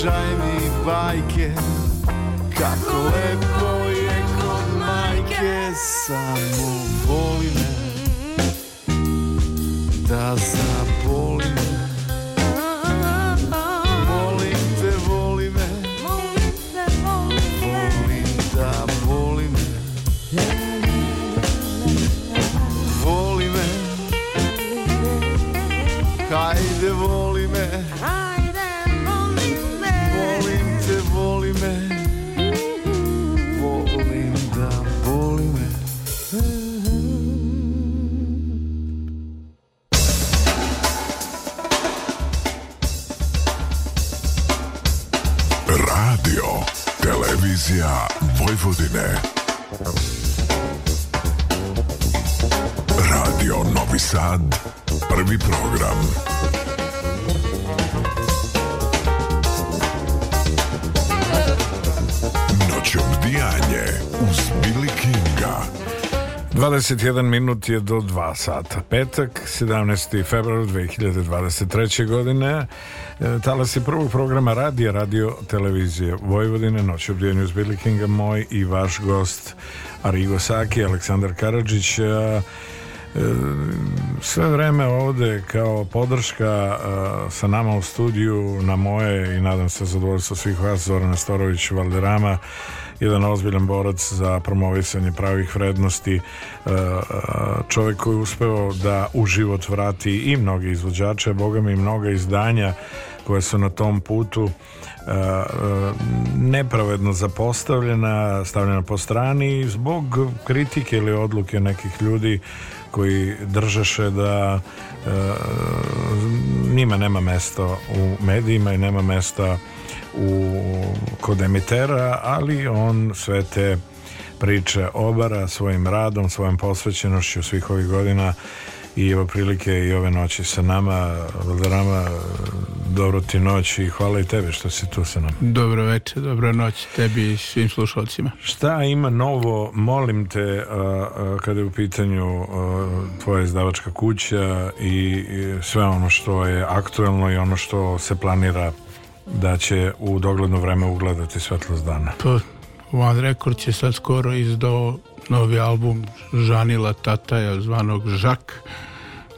pričaj bajke Kako lepo 21 minut je do 2 sata. Petak, 17. februar 2023. godine. E, talas je prvog programa radija, radio, televizije Vojvodine, noć obdijenju s Billikinga, moj i vaš gost Arigo Saki, Aleksandar Karadžić. E, e, sve vreme ovde kao podrška sa nama u studiju na moje i nadam se zadovoljstvo svih vas Zorana Storović, Valderama, Valderama jedan ozbiljan borac za promovisanje pravih vrednosti e, e, čovjek koji je uspeo da u život vrati i mnoge izvođače, boga mi i mnoga izdanja koje su na tom putu e, nepravedno zapostavljena, stavljena po strani zbog kritike ili odluke nekih ljudi koji držaše da njima nema mesta u medijima i nema mesta u, kod emitera, ali on sve te priče obara svojim radom, svojom posvećenošću svih ovih godina i evo prilike i ove noći sa nama Valderama, dobro ti noć i hvala i tebe što si tu sa nama Dobro večer, dobro noć tebi i svim slušalcima Šta ima novo, molim te a, a, kada je u pitanju a, tvoja izdavačka kuća i, i sve ono što je aktuelno i ono što se planira da će u dogledno vreme ugledati svetlost dana? Pa, One Record će sad skoro izdao novi album Žanila Tataja, zvanog Žak,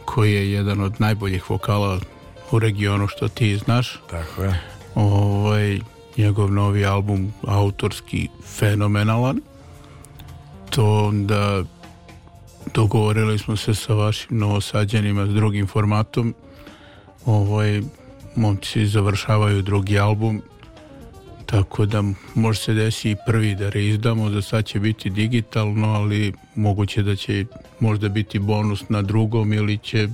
koji je jedan od najboljih vokala u regionu što ti znaš. Tako je. Ovaj, njegov novi album autorski fenomenalan. To onda dogovorili smo se sa vašim novosađenima s drugim formatom. Ovaj, momci završavaju drugi album tako da može se desi i prvi da reizdamo, za sad će biti digitalno, ali moguće da će možda biti bonus na drugom ili će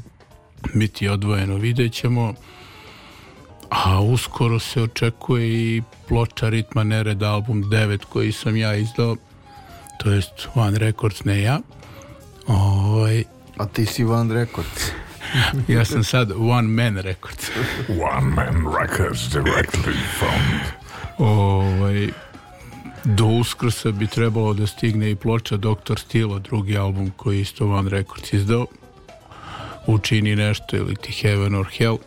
biti odvojeno, vidjet ćemo. A uskoro se očekuje i ploča Ritma Nered album 9 koji sam ja izdao, to jest One Records, ne ja. Ovaj, A ti si One Records. ja sam sad One Man Records. one Man Records directly from... Ovaj, do uskrsa bi trebalo da stigne i ploča Dr. Stilo, drugi album koji je isto One Records izdao. Učini nešto ili ti Heaven or Hell.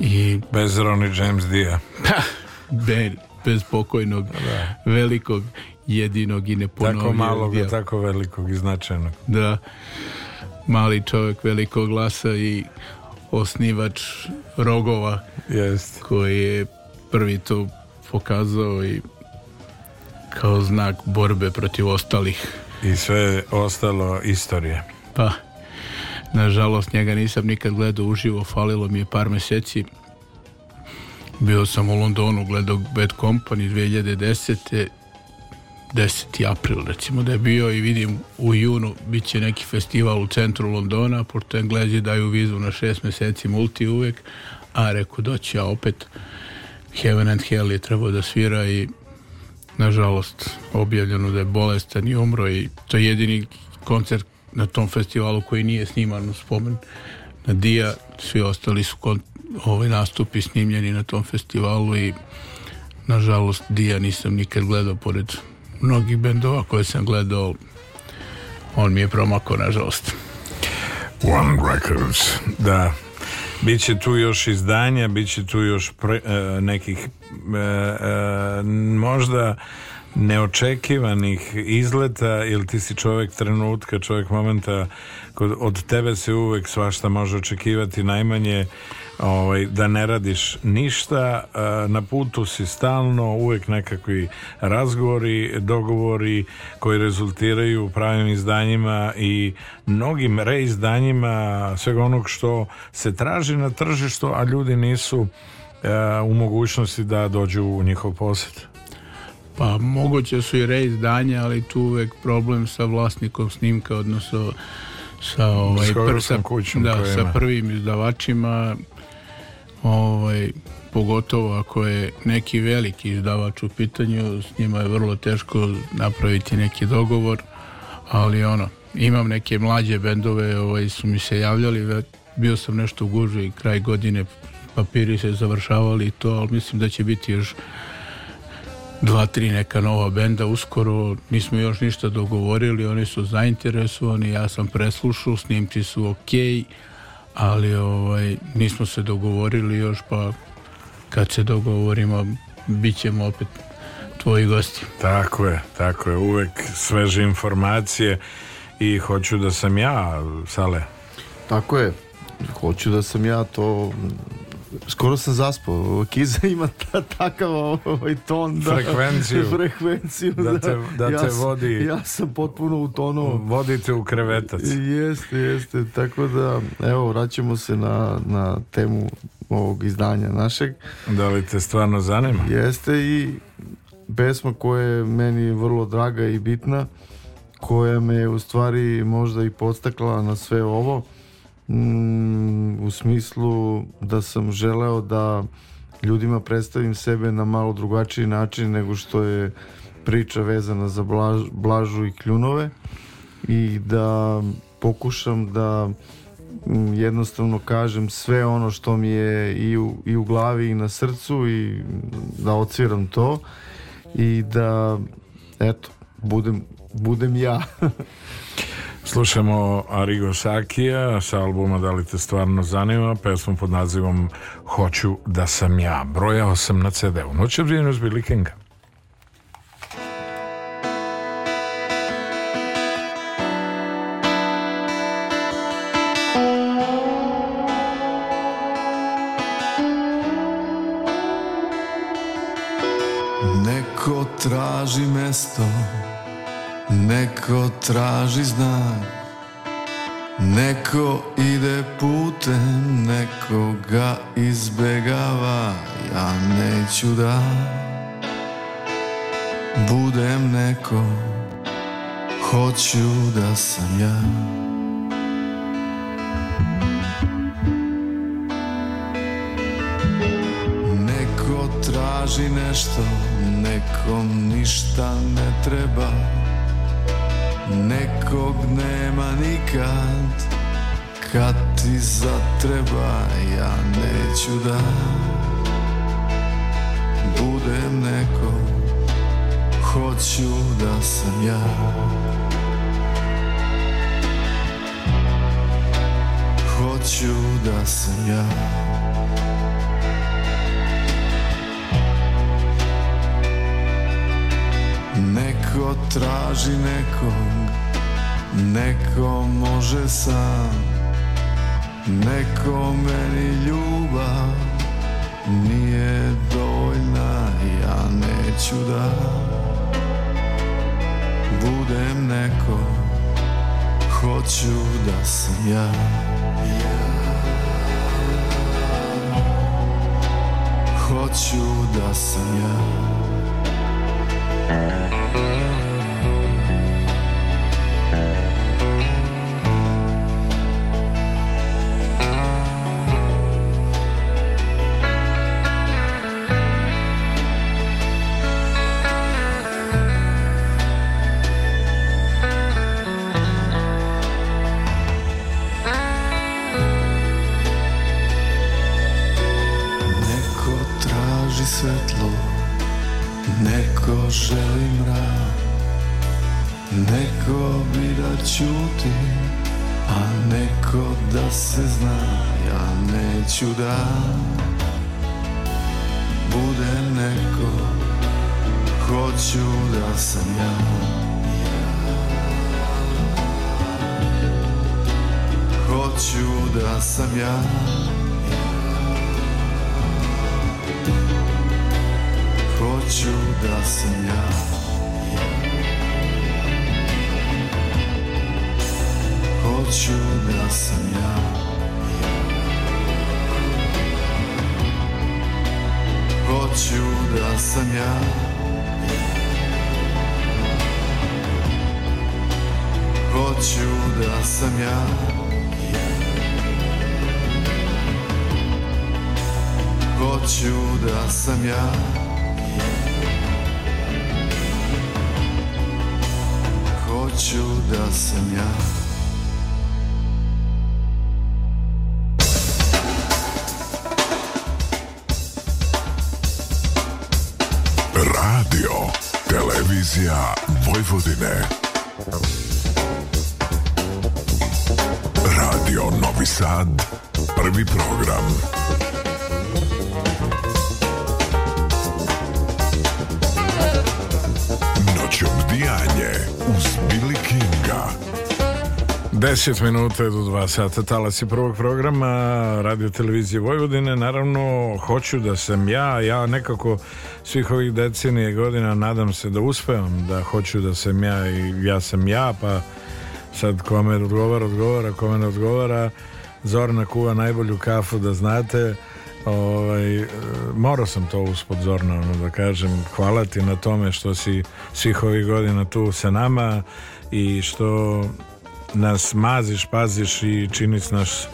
I... Bez Ronnie James Dija. Pa, ben, bez pokojnog, da, da. velikog, jedinog i neponovljivog. Tako malog, tako velikog i značajnog. Da mali čovjek velikog glasa i osnivač rogova yes. koji je prvi to pokazao i kao znak borbe protiv ostalih i sve ostalo istorije pa nažalost njega nisam nikad gledao uživo falilo mi je par meseci bio sam u Londonu gledao Bad Company 2010 10. april recimo da je bio i vidim u junu bit će neki festival u centru Londona pošto Englezi daju vizu na šest meseci multi uvek a reko doći, a opet Heaven and Hell je trebao da svira i nažalost objavljeno da je bolestan i umro i to je jedini koncert na tom festivalu koji nije sniman u spomen na Dija svi ostali su kon ovaj nastupi snimljeni na tom festivalu i nažalost Dija nisam nikad gledao pored mnogih bendova koje sam gledao on mi je promakao nažalost One Records da Biće tu još izdanja, bit će tu još pre, e, nekih e, e, možda neočekivanih izleta ili ti si čovjek trenutka, čovjek momenta kod, od tebe se uvek svašta može očekivati najmanje ovaj, da ne radiš ništa e, na putu si stalno uvek nekakvi razgovori dogovori koji rezultiraju pravim izdanjima i mnogim reizdanjima svega onog što se traži na tržištu a ljudi nisu e, u mogućnosti da dođu u njihov posjed pa moguće su i reizdanja, ali tu uvek problem sa vlasnikom snimka, odnosno sa, ovaj, prv, sa, kućom da, sa prvim izdavačima ovaj, pogotovo ako je neki veliki izdavač u pitanju, s njima je vrlo teško napraviti neki dogovor, ali ono, imam neke mlađe bendove, ovaj, su mi se javljali, bio sam nešto u gužu i kraj godine papiri se završavali i to, ali mislim da će biti još dva, tri neka nova benda uskoro, nismo još ništa dogovorili, oni su zainteresovani, ja sam preslušao, snimci su okej, okay ali ovaj, nismo se dogovorili još, pa kad se dogovorimo, bićemo opet tvoji gosti. Tako je, tako je, uvek sveže informacije i hoću da sam ja, Sale. Tako je, hoću da sam ja, to skoro sam zaspao. Kiza ima ta, takav ovaj ton. Da, frekvenciju. Frekvenciju. Da, da. te, da ja te vodi. Ja sam potpuno utonuo. Vodite u krevetac. Jeste, jeste. Tako da, evo, vraćamo se na, na temu ovog izdanja našeg. Da li te stvarno zanima? Jeste i pesma koja je meni vrlo draga i bitna, koja me je u stvari možda i podstakla na sve ovo mm, u smislu da sam želeo da ljudima predstavim sebe na malo drugačiji način nego što je priča vezana za blaž, blažu i kljunove i da pokušam da mm, jednostavno kažem sve ono što mi je i u, i u glavi i na srcu i da ocviram to i da eto budem, budem ja Slušamo Arigo Sakija sa albuma Da li te stvarno zanima, pesmu pod nazivom Hoću da sam ja. Brojao sam na CD-u. Noć Noće vrijeme zbili Kinga. Neko traži mesto Neko traži znak Neko ide putem Neko ga izbegava Ja neću da Budem neko Hoću da sam ja Neko traži nešto Nekom ništa ne treba Nekog nema nikad Kad ti zatreba ja neću da Budem neko Hoću da sam ja Hoću da sam ja Ko traži nekog, neko može sam Neko meni ljubav nije dovoljna Ja neću da budem neko Hoću da sam ja Ja Hoću da sam ja hoću da sam ja Hoću da sam ja Hoću da sam ja Hoću da sam ja Hoću da sam ja Radio, Televizija Vojvodine. Radio Novi Sad, prvi program. Noć obdijanje uz Billy Kinga. 10 minuta do 2 sata talas je prvog programa radio televizije Vojvodine naravno hoću da sam ja ja nekako svih ovih decenije godina nadam se da uspevam da hoću da sam ja i ja sam ja pa sad kome odgovara odgovara kome ne odgovara Zorna kuva najbolju kafu da znate ovaj, e, morao sam to uspod Zorna da kažem hvala ti na tome što si svih ovih godina tu sa nama i što nas maziš, paziš i činiš naš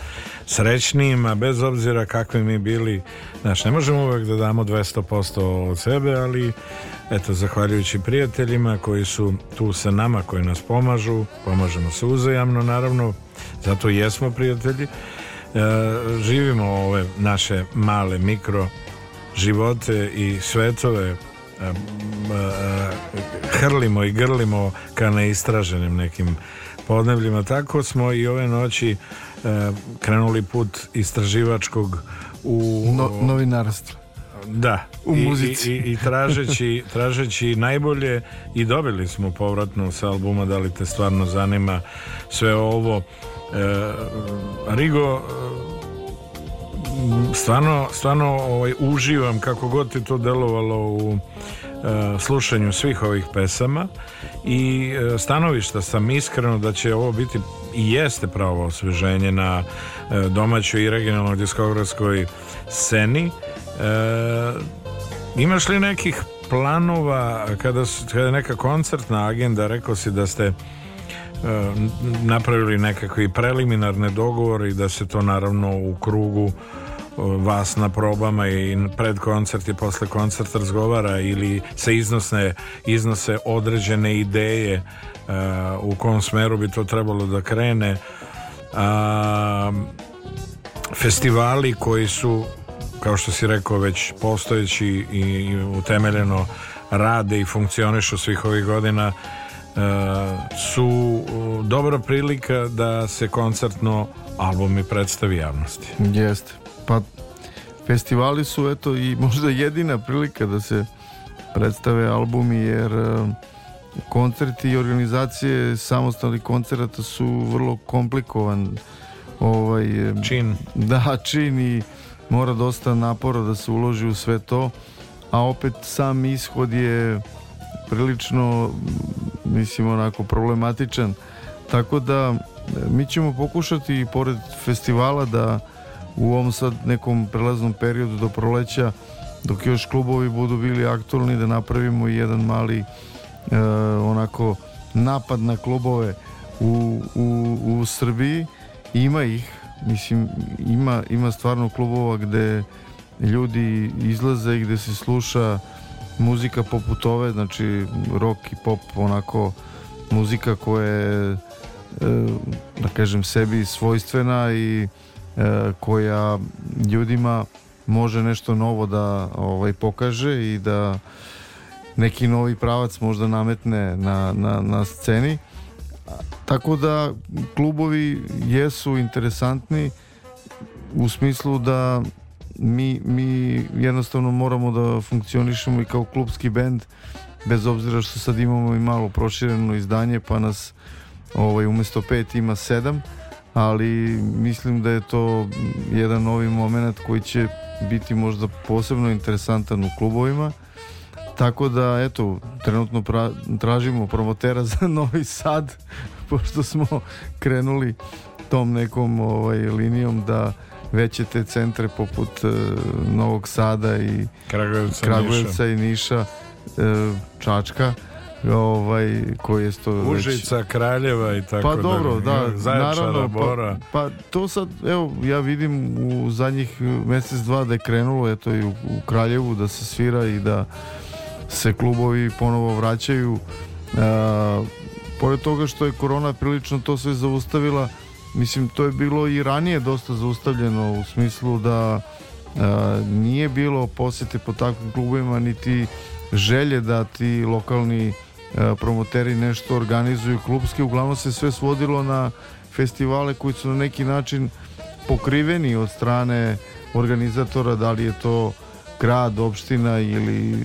srećnijima, bez obzira kakvi mi bili. Znaš, ne možemo uvek da damo 200% od sebe, ali eto, zahvaljujući prijateljima koji su tu sa nama, koji nas pomažu, pomažemo se uzajamno, naravno, zato i jesmo prijatelji. E, živimo ove naše male mikro živote i svetove e, e, hrlimo i grlimo ka neistraženim nekim podnebljima. Tako smo i ove noći E, krenuli put istraživačkog u no, novinarstva da u I, muzici i, i, tražeći, tražeći najbolje i dobili smo povratno sa albuma da li te stvarno zanima sve ovo e, Rigo e, stvarno, stvarno ovaj, uživam kako god ti to delovalo u e, slušanju svih ovih pesama i stanovišta sam iskreno da će ovo biti i jeste pravo osveženje na e, domaćoj i regionalnoj diskografskoj sceni. E, imaš li nekih planova kada, su, kada je neka koncertna agenda, rekao si da ste e, napravili nekakvi preliminarne dogovore i da se to naravno u krugu vas na probama i pred koncert i posle koncerta razgovara ili se iznose, iznose određene ideje e, u kom smeru bi to trebalo da krene a, e, festivali koji su kao što si rekao već postojeći i utemeljeno rade i funkcionišu svih ovih godina e, su dobra prilika da se koncertno albumi predstavi javnosti. Jeste pa festivali su eto i možda jedina prilika da se predstave albumi jer eh, koncerti i organizacije samostalnih koncerata su vrlo komplikovan ovaj eh, čin. Da, čin i mora dosta napora da se uloži u sve to, a opet sam ishod je prilično mislim onako problematičan. Tako da eh, mi ćemo pokušati i pored festivala da u ovom sad nekom prelaznom periodu do proleća dok još klubovi budu bili aktualni da napravimo jedan mali e, onako napad na klubove u, u, u Srbiji ima ih mislim ima, ima stvarno klubova gde ljudi izlaze i gde se sluša muzika poput ove znači rock i pop onako muzika koja je e, da kažem sebi svojstvena i E, koja ljudima može nešto novo da ovaj, pokaže i da neki novi pravac možda nametne na, na, na sceni. Tako da klubovi jesu interesantni u smislu da mi, mi jednostavno moramo da funkcionišemo i kao klubski bend bez obzira što sad imamo i malo prošireno izdanje pa nas ovaj, umesto pet ima sedam ali mislim da je to jedan novi moment koji će biti možda posebno interesantan u klubovima tako da eto trenutno pra, tražimo promotera za Novi Sad pošto smo krenuli tom nekom ovaj, linijom da veće te centre poput eh, Novog Sada i Kragujevca, Kragujevca i Niša eh, Čačka ovaj, koji je to Užica, već... Kraljeva i tako Pa dobro, da, da Zajčara, naravno, pa- Bora. Pa, pa, to sad, evo, ja vidim u zadnjih mjesec, dva da je krenulo, eto i u, u Kraljevu da se svira i da se klubovi ponovo vraćaju. A, e, pored toga što je korona prilično to sve zaustavila, mislim, to je bilo i ranije dosta zaustavljeno u smislu da a, e, nije bilo posjete po takvim klubovima niti želje da ti lokalni E, promoteri nešto organizuju klubski, uglavnom se sve svodilo na festivale koji su na neki način pokriveni od strane organizatora, da li je to grad, opština ili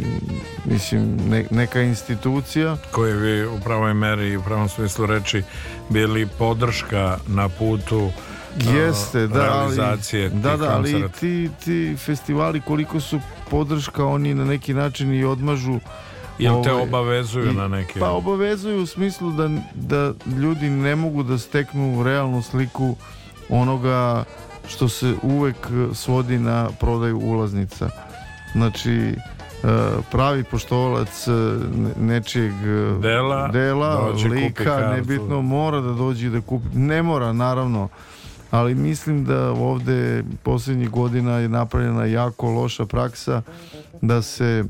mislim ne, neka institucija koje vi u pravoj meri i u pravom smislu reči bili podrška na putu e, jeste, uh, da, realizacije ali, da, da, ali ti, ti festivali koliko su podrška oni na neki način i odmažu Jel te ovaj, obavezuju i, na neke? Pa obavezuju u smislu da, da ljudi ne mogu da steknu realnu sliku onoga što se uvek svodi na prodaju ulaznica. Znači, e, pravi poštovalac e, nečijeg e, dela, dela da lika, nebitno, mora da dođe i da kupi. Ne mora, naravno, ali mislim da ovde poslednjih godina je napravljena jako loša praksa da se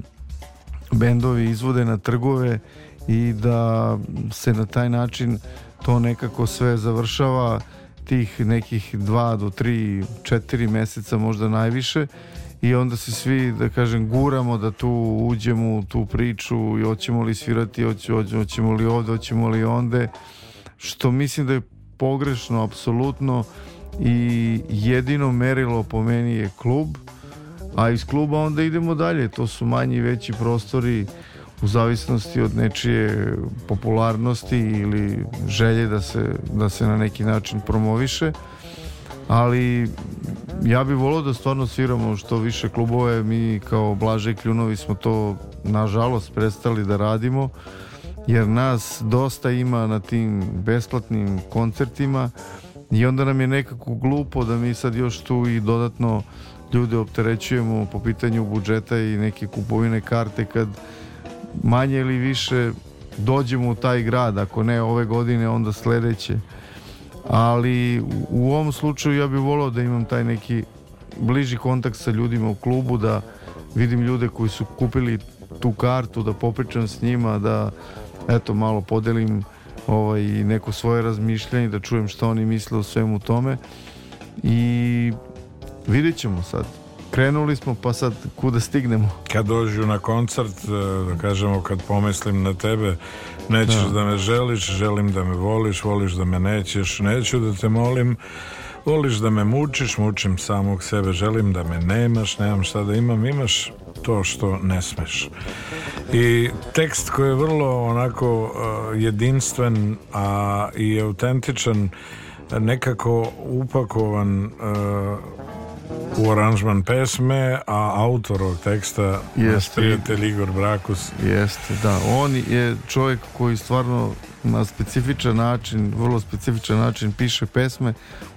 bendovi izvode na trgove i da se na taj način to nekako sve završava tih nekih dva do tri, četiri meseca možda najviše i onda se svi, da kažem, guramo da tu uđemo u tu priču i hoćemo li svirati, hoćemo li ovde, hoćemo li onde, što mislim da je pogrešno apsolutno i jedino merilo po meni je klub a iz kluba onda idemo dalje, to su manji i veći prostori u zavisnosti od nečije popularnosti ili želje da se, da se na neki način promoviše ali ja bih volio da stvarno sviramo što više klubove mi kao Blaže Kljunovi smo to nažalost prestali da radimo jer nas dosta ima na tim besplatnim koncertima i onda nam je nekako glupo da mi sad još tu i dodatno ljude opterećujemo po pitanju budžeta i neke kupovine karte kad manje ili više dođemo u taj grad, ako ne ove godine onda sledeće ali u ovom slučaju ja bih volao da imam taj neki bliži kontakt sa ljudima u klubu da vidim ljude koji su kupili tu kartu, da popričam s njima da eto malo podelim ovaj, neko svoje razmišljanje da čujem šta oni misle o svemu tome i Vidjet ćemo sad. Krenuli smo pa sad kuda stignemo. Kad dođu na koncert, e, da kažemo kad pomislim na tebe, nećeš da, da me želiš, želim da me voliš, voliš da me nećeš, neću da te molim. Voliš da me mučiš, mučim samog sebe, želim da me nemaš, nemam šta da imam, imaš to što ne smeš. I tekst koji je vrlo onako uh, jedinstven, a i autentičan, nekako upakovan uh, u aranžman pesme, a autor ovog teksta jest prijatelj Igor Brakus. Jeste, da. On je čovjek koji stvarno na specifičan način, vrlo specifičan način piše pesme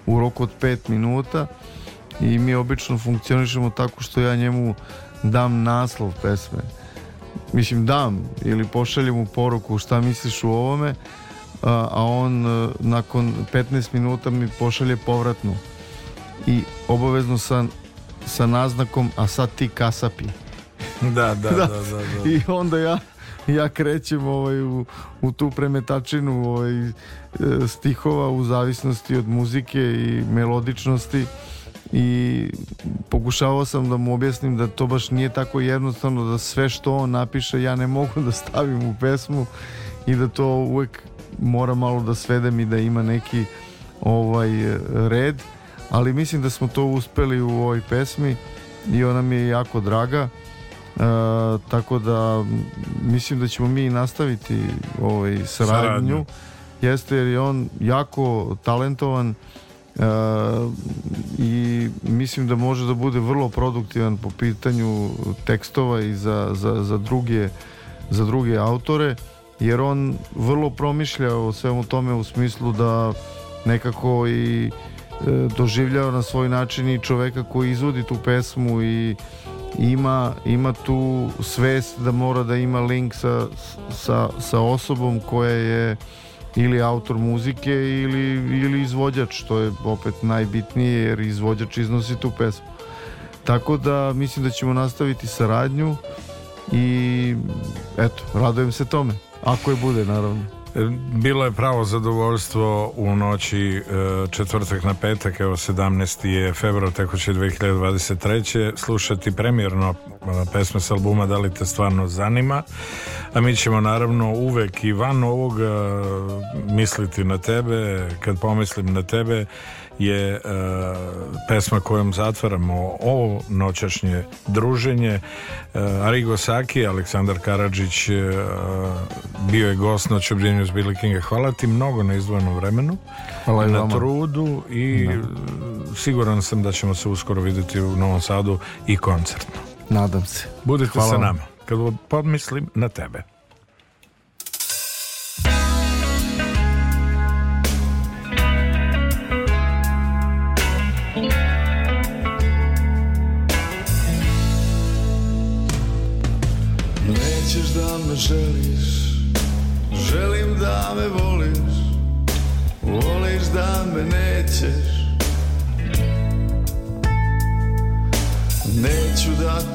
u roku od 5 minuta i mi obično funkcionišemo tako što ja njemu dam naslov pesme. Mislim, dam ili pošaljem mu poruku šta misliš u ovome, a on e, nakon 15 minuta mi pošalje povratnu i obavezno sa, sa naznakom a sad ti kasapi da, da, da, da, da, da, i onda ja ja krećem ovaj, u, u tu premetačinu ovaj, e, stihova u zavisnosti od muzike i melodičnosti i pokušavao sam da mu objasnim da to baš nije tako jednostavno da sve što on napiše ja ne mogu da stavim u pesmu i da to uvek mora malo da svedem i da ima neki ovaj red ali mislim da smo to uspeli u ovoj pesmi i ona mi je jako draga e, tako da mislim da ćemo mi nastaviti ovaj saradnju, saradnju. jeste jer je on jako talentovan e, i mislim da može da bude vrlo produktivan po pitanju tekstova i za, za, za druge za druge autore jer on vrlo promišlja o svemu tome u smislu da nekako i doživljava na svoj način i čoveka koji izvodi tu pesmu i ima, ima tu svest da mora da ima link sa, sa, sa osobom koja je ili autor muzike ili, ili izvođač, što je opet najbitnije jer izvođač iznosi tu pesmu. Tako da mislim da ćemo nastaviti saradnju i eto, radujem se tome, ako je bude naravno. Bilo je pravo zadovoljstvo u noći e, četvrtak na petak, evo 17. je februar tekuće 2023. Slušati premjerno e, pesme s albuma Da li te stvarno zanima, a mi ćemo naravno uvek i van ovoga e, misliti na tebe, kad pomislim na tebe, je e, pesma kojom zatvaramo ovo noćašnje druženje. E, Arigo Saki, Aleksandar Karadžić e, bio je gost na s Billy Kinga. Hvala ti mnogo na izdvojenom vremenu, Hvala na trudu i da. E, siguran sam da ćemo se uskoro videti u Novom Sadu i koncertno. Nadam se. Budite Hvala sa nama. Kad podmislim na tebe.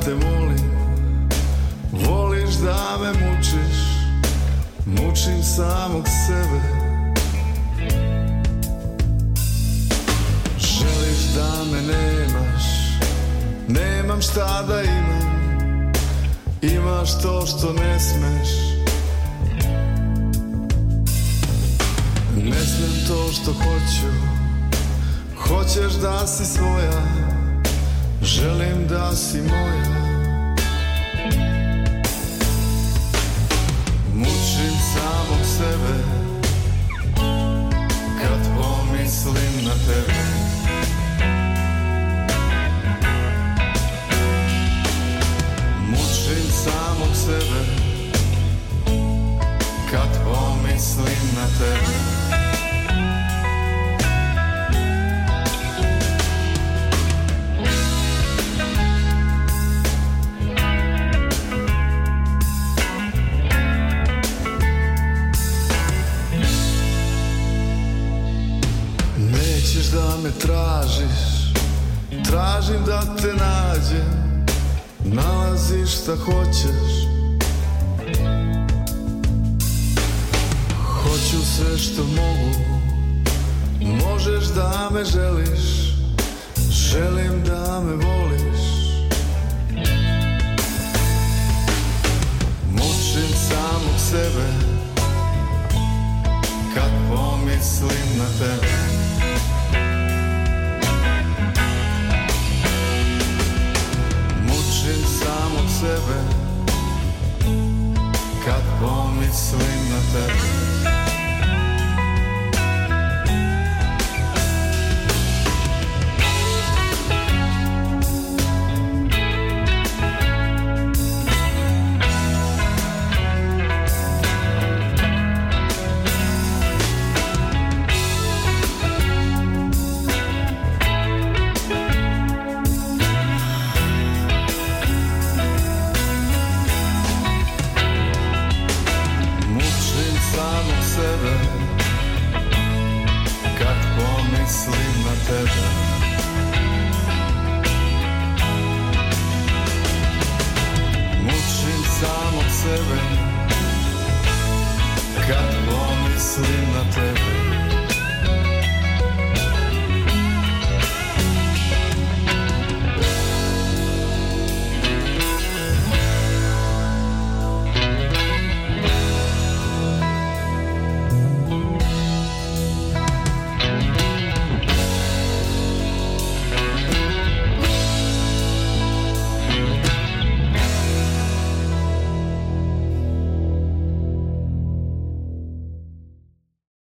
te volim Voliš da me mučiš Mučim samog sebe Želiš da me nemaš Nemam šta da imam Imaš to što ne smeš Ne smem to što hoću Hoćeš da si svoja Želim da si moja Mučim samog sebe Kad pomislim na tebe Mučim samog sebe Kad pomislim na tebe захочет.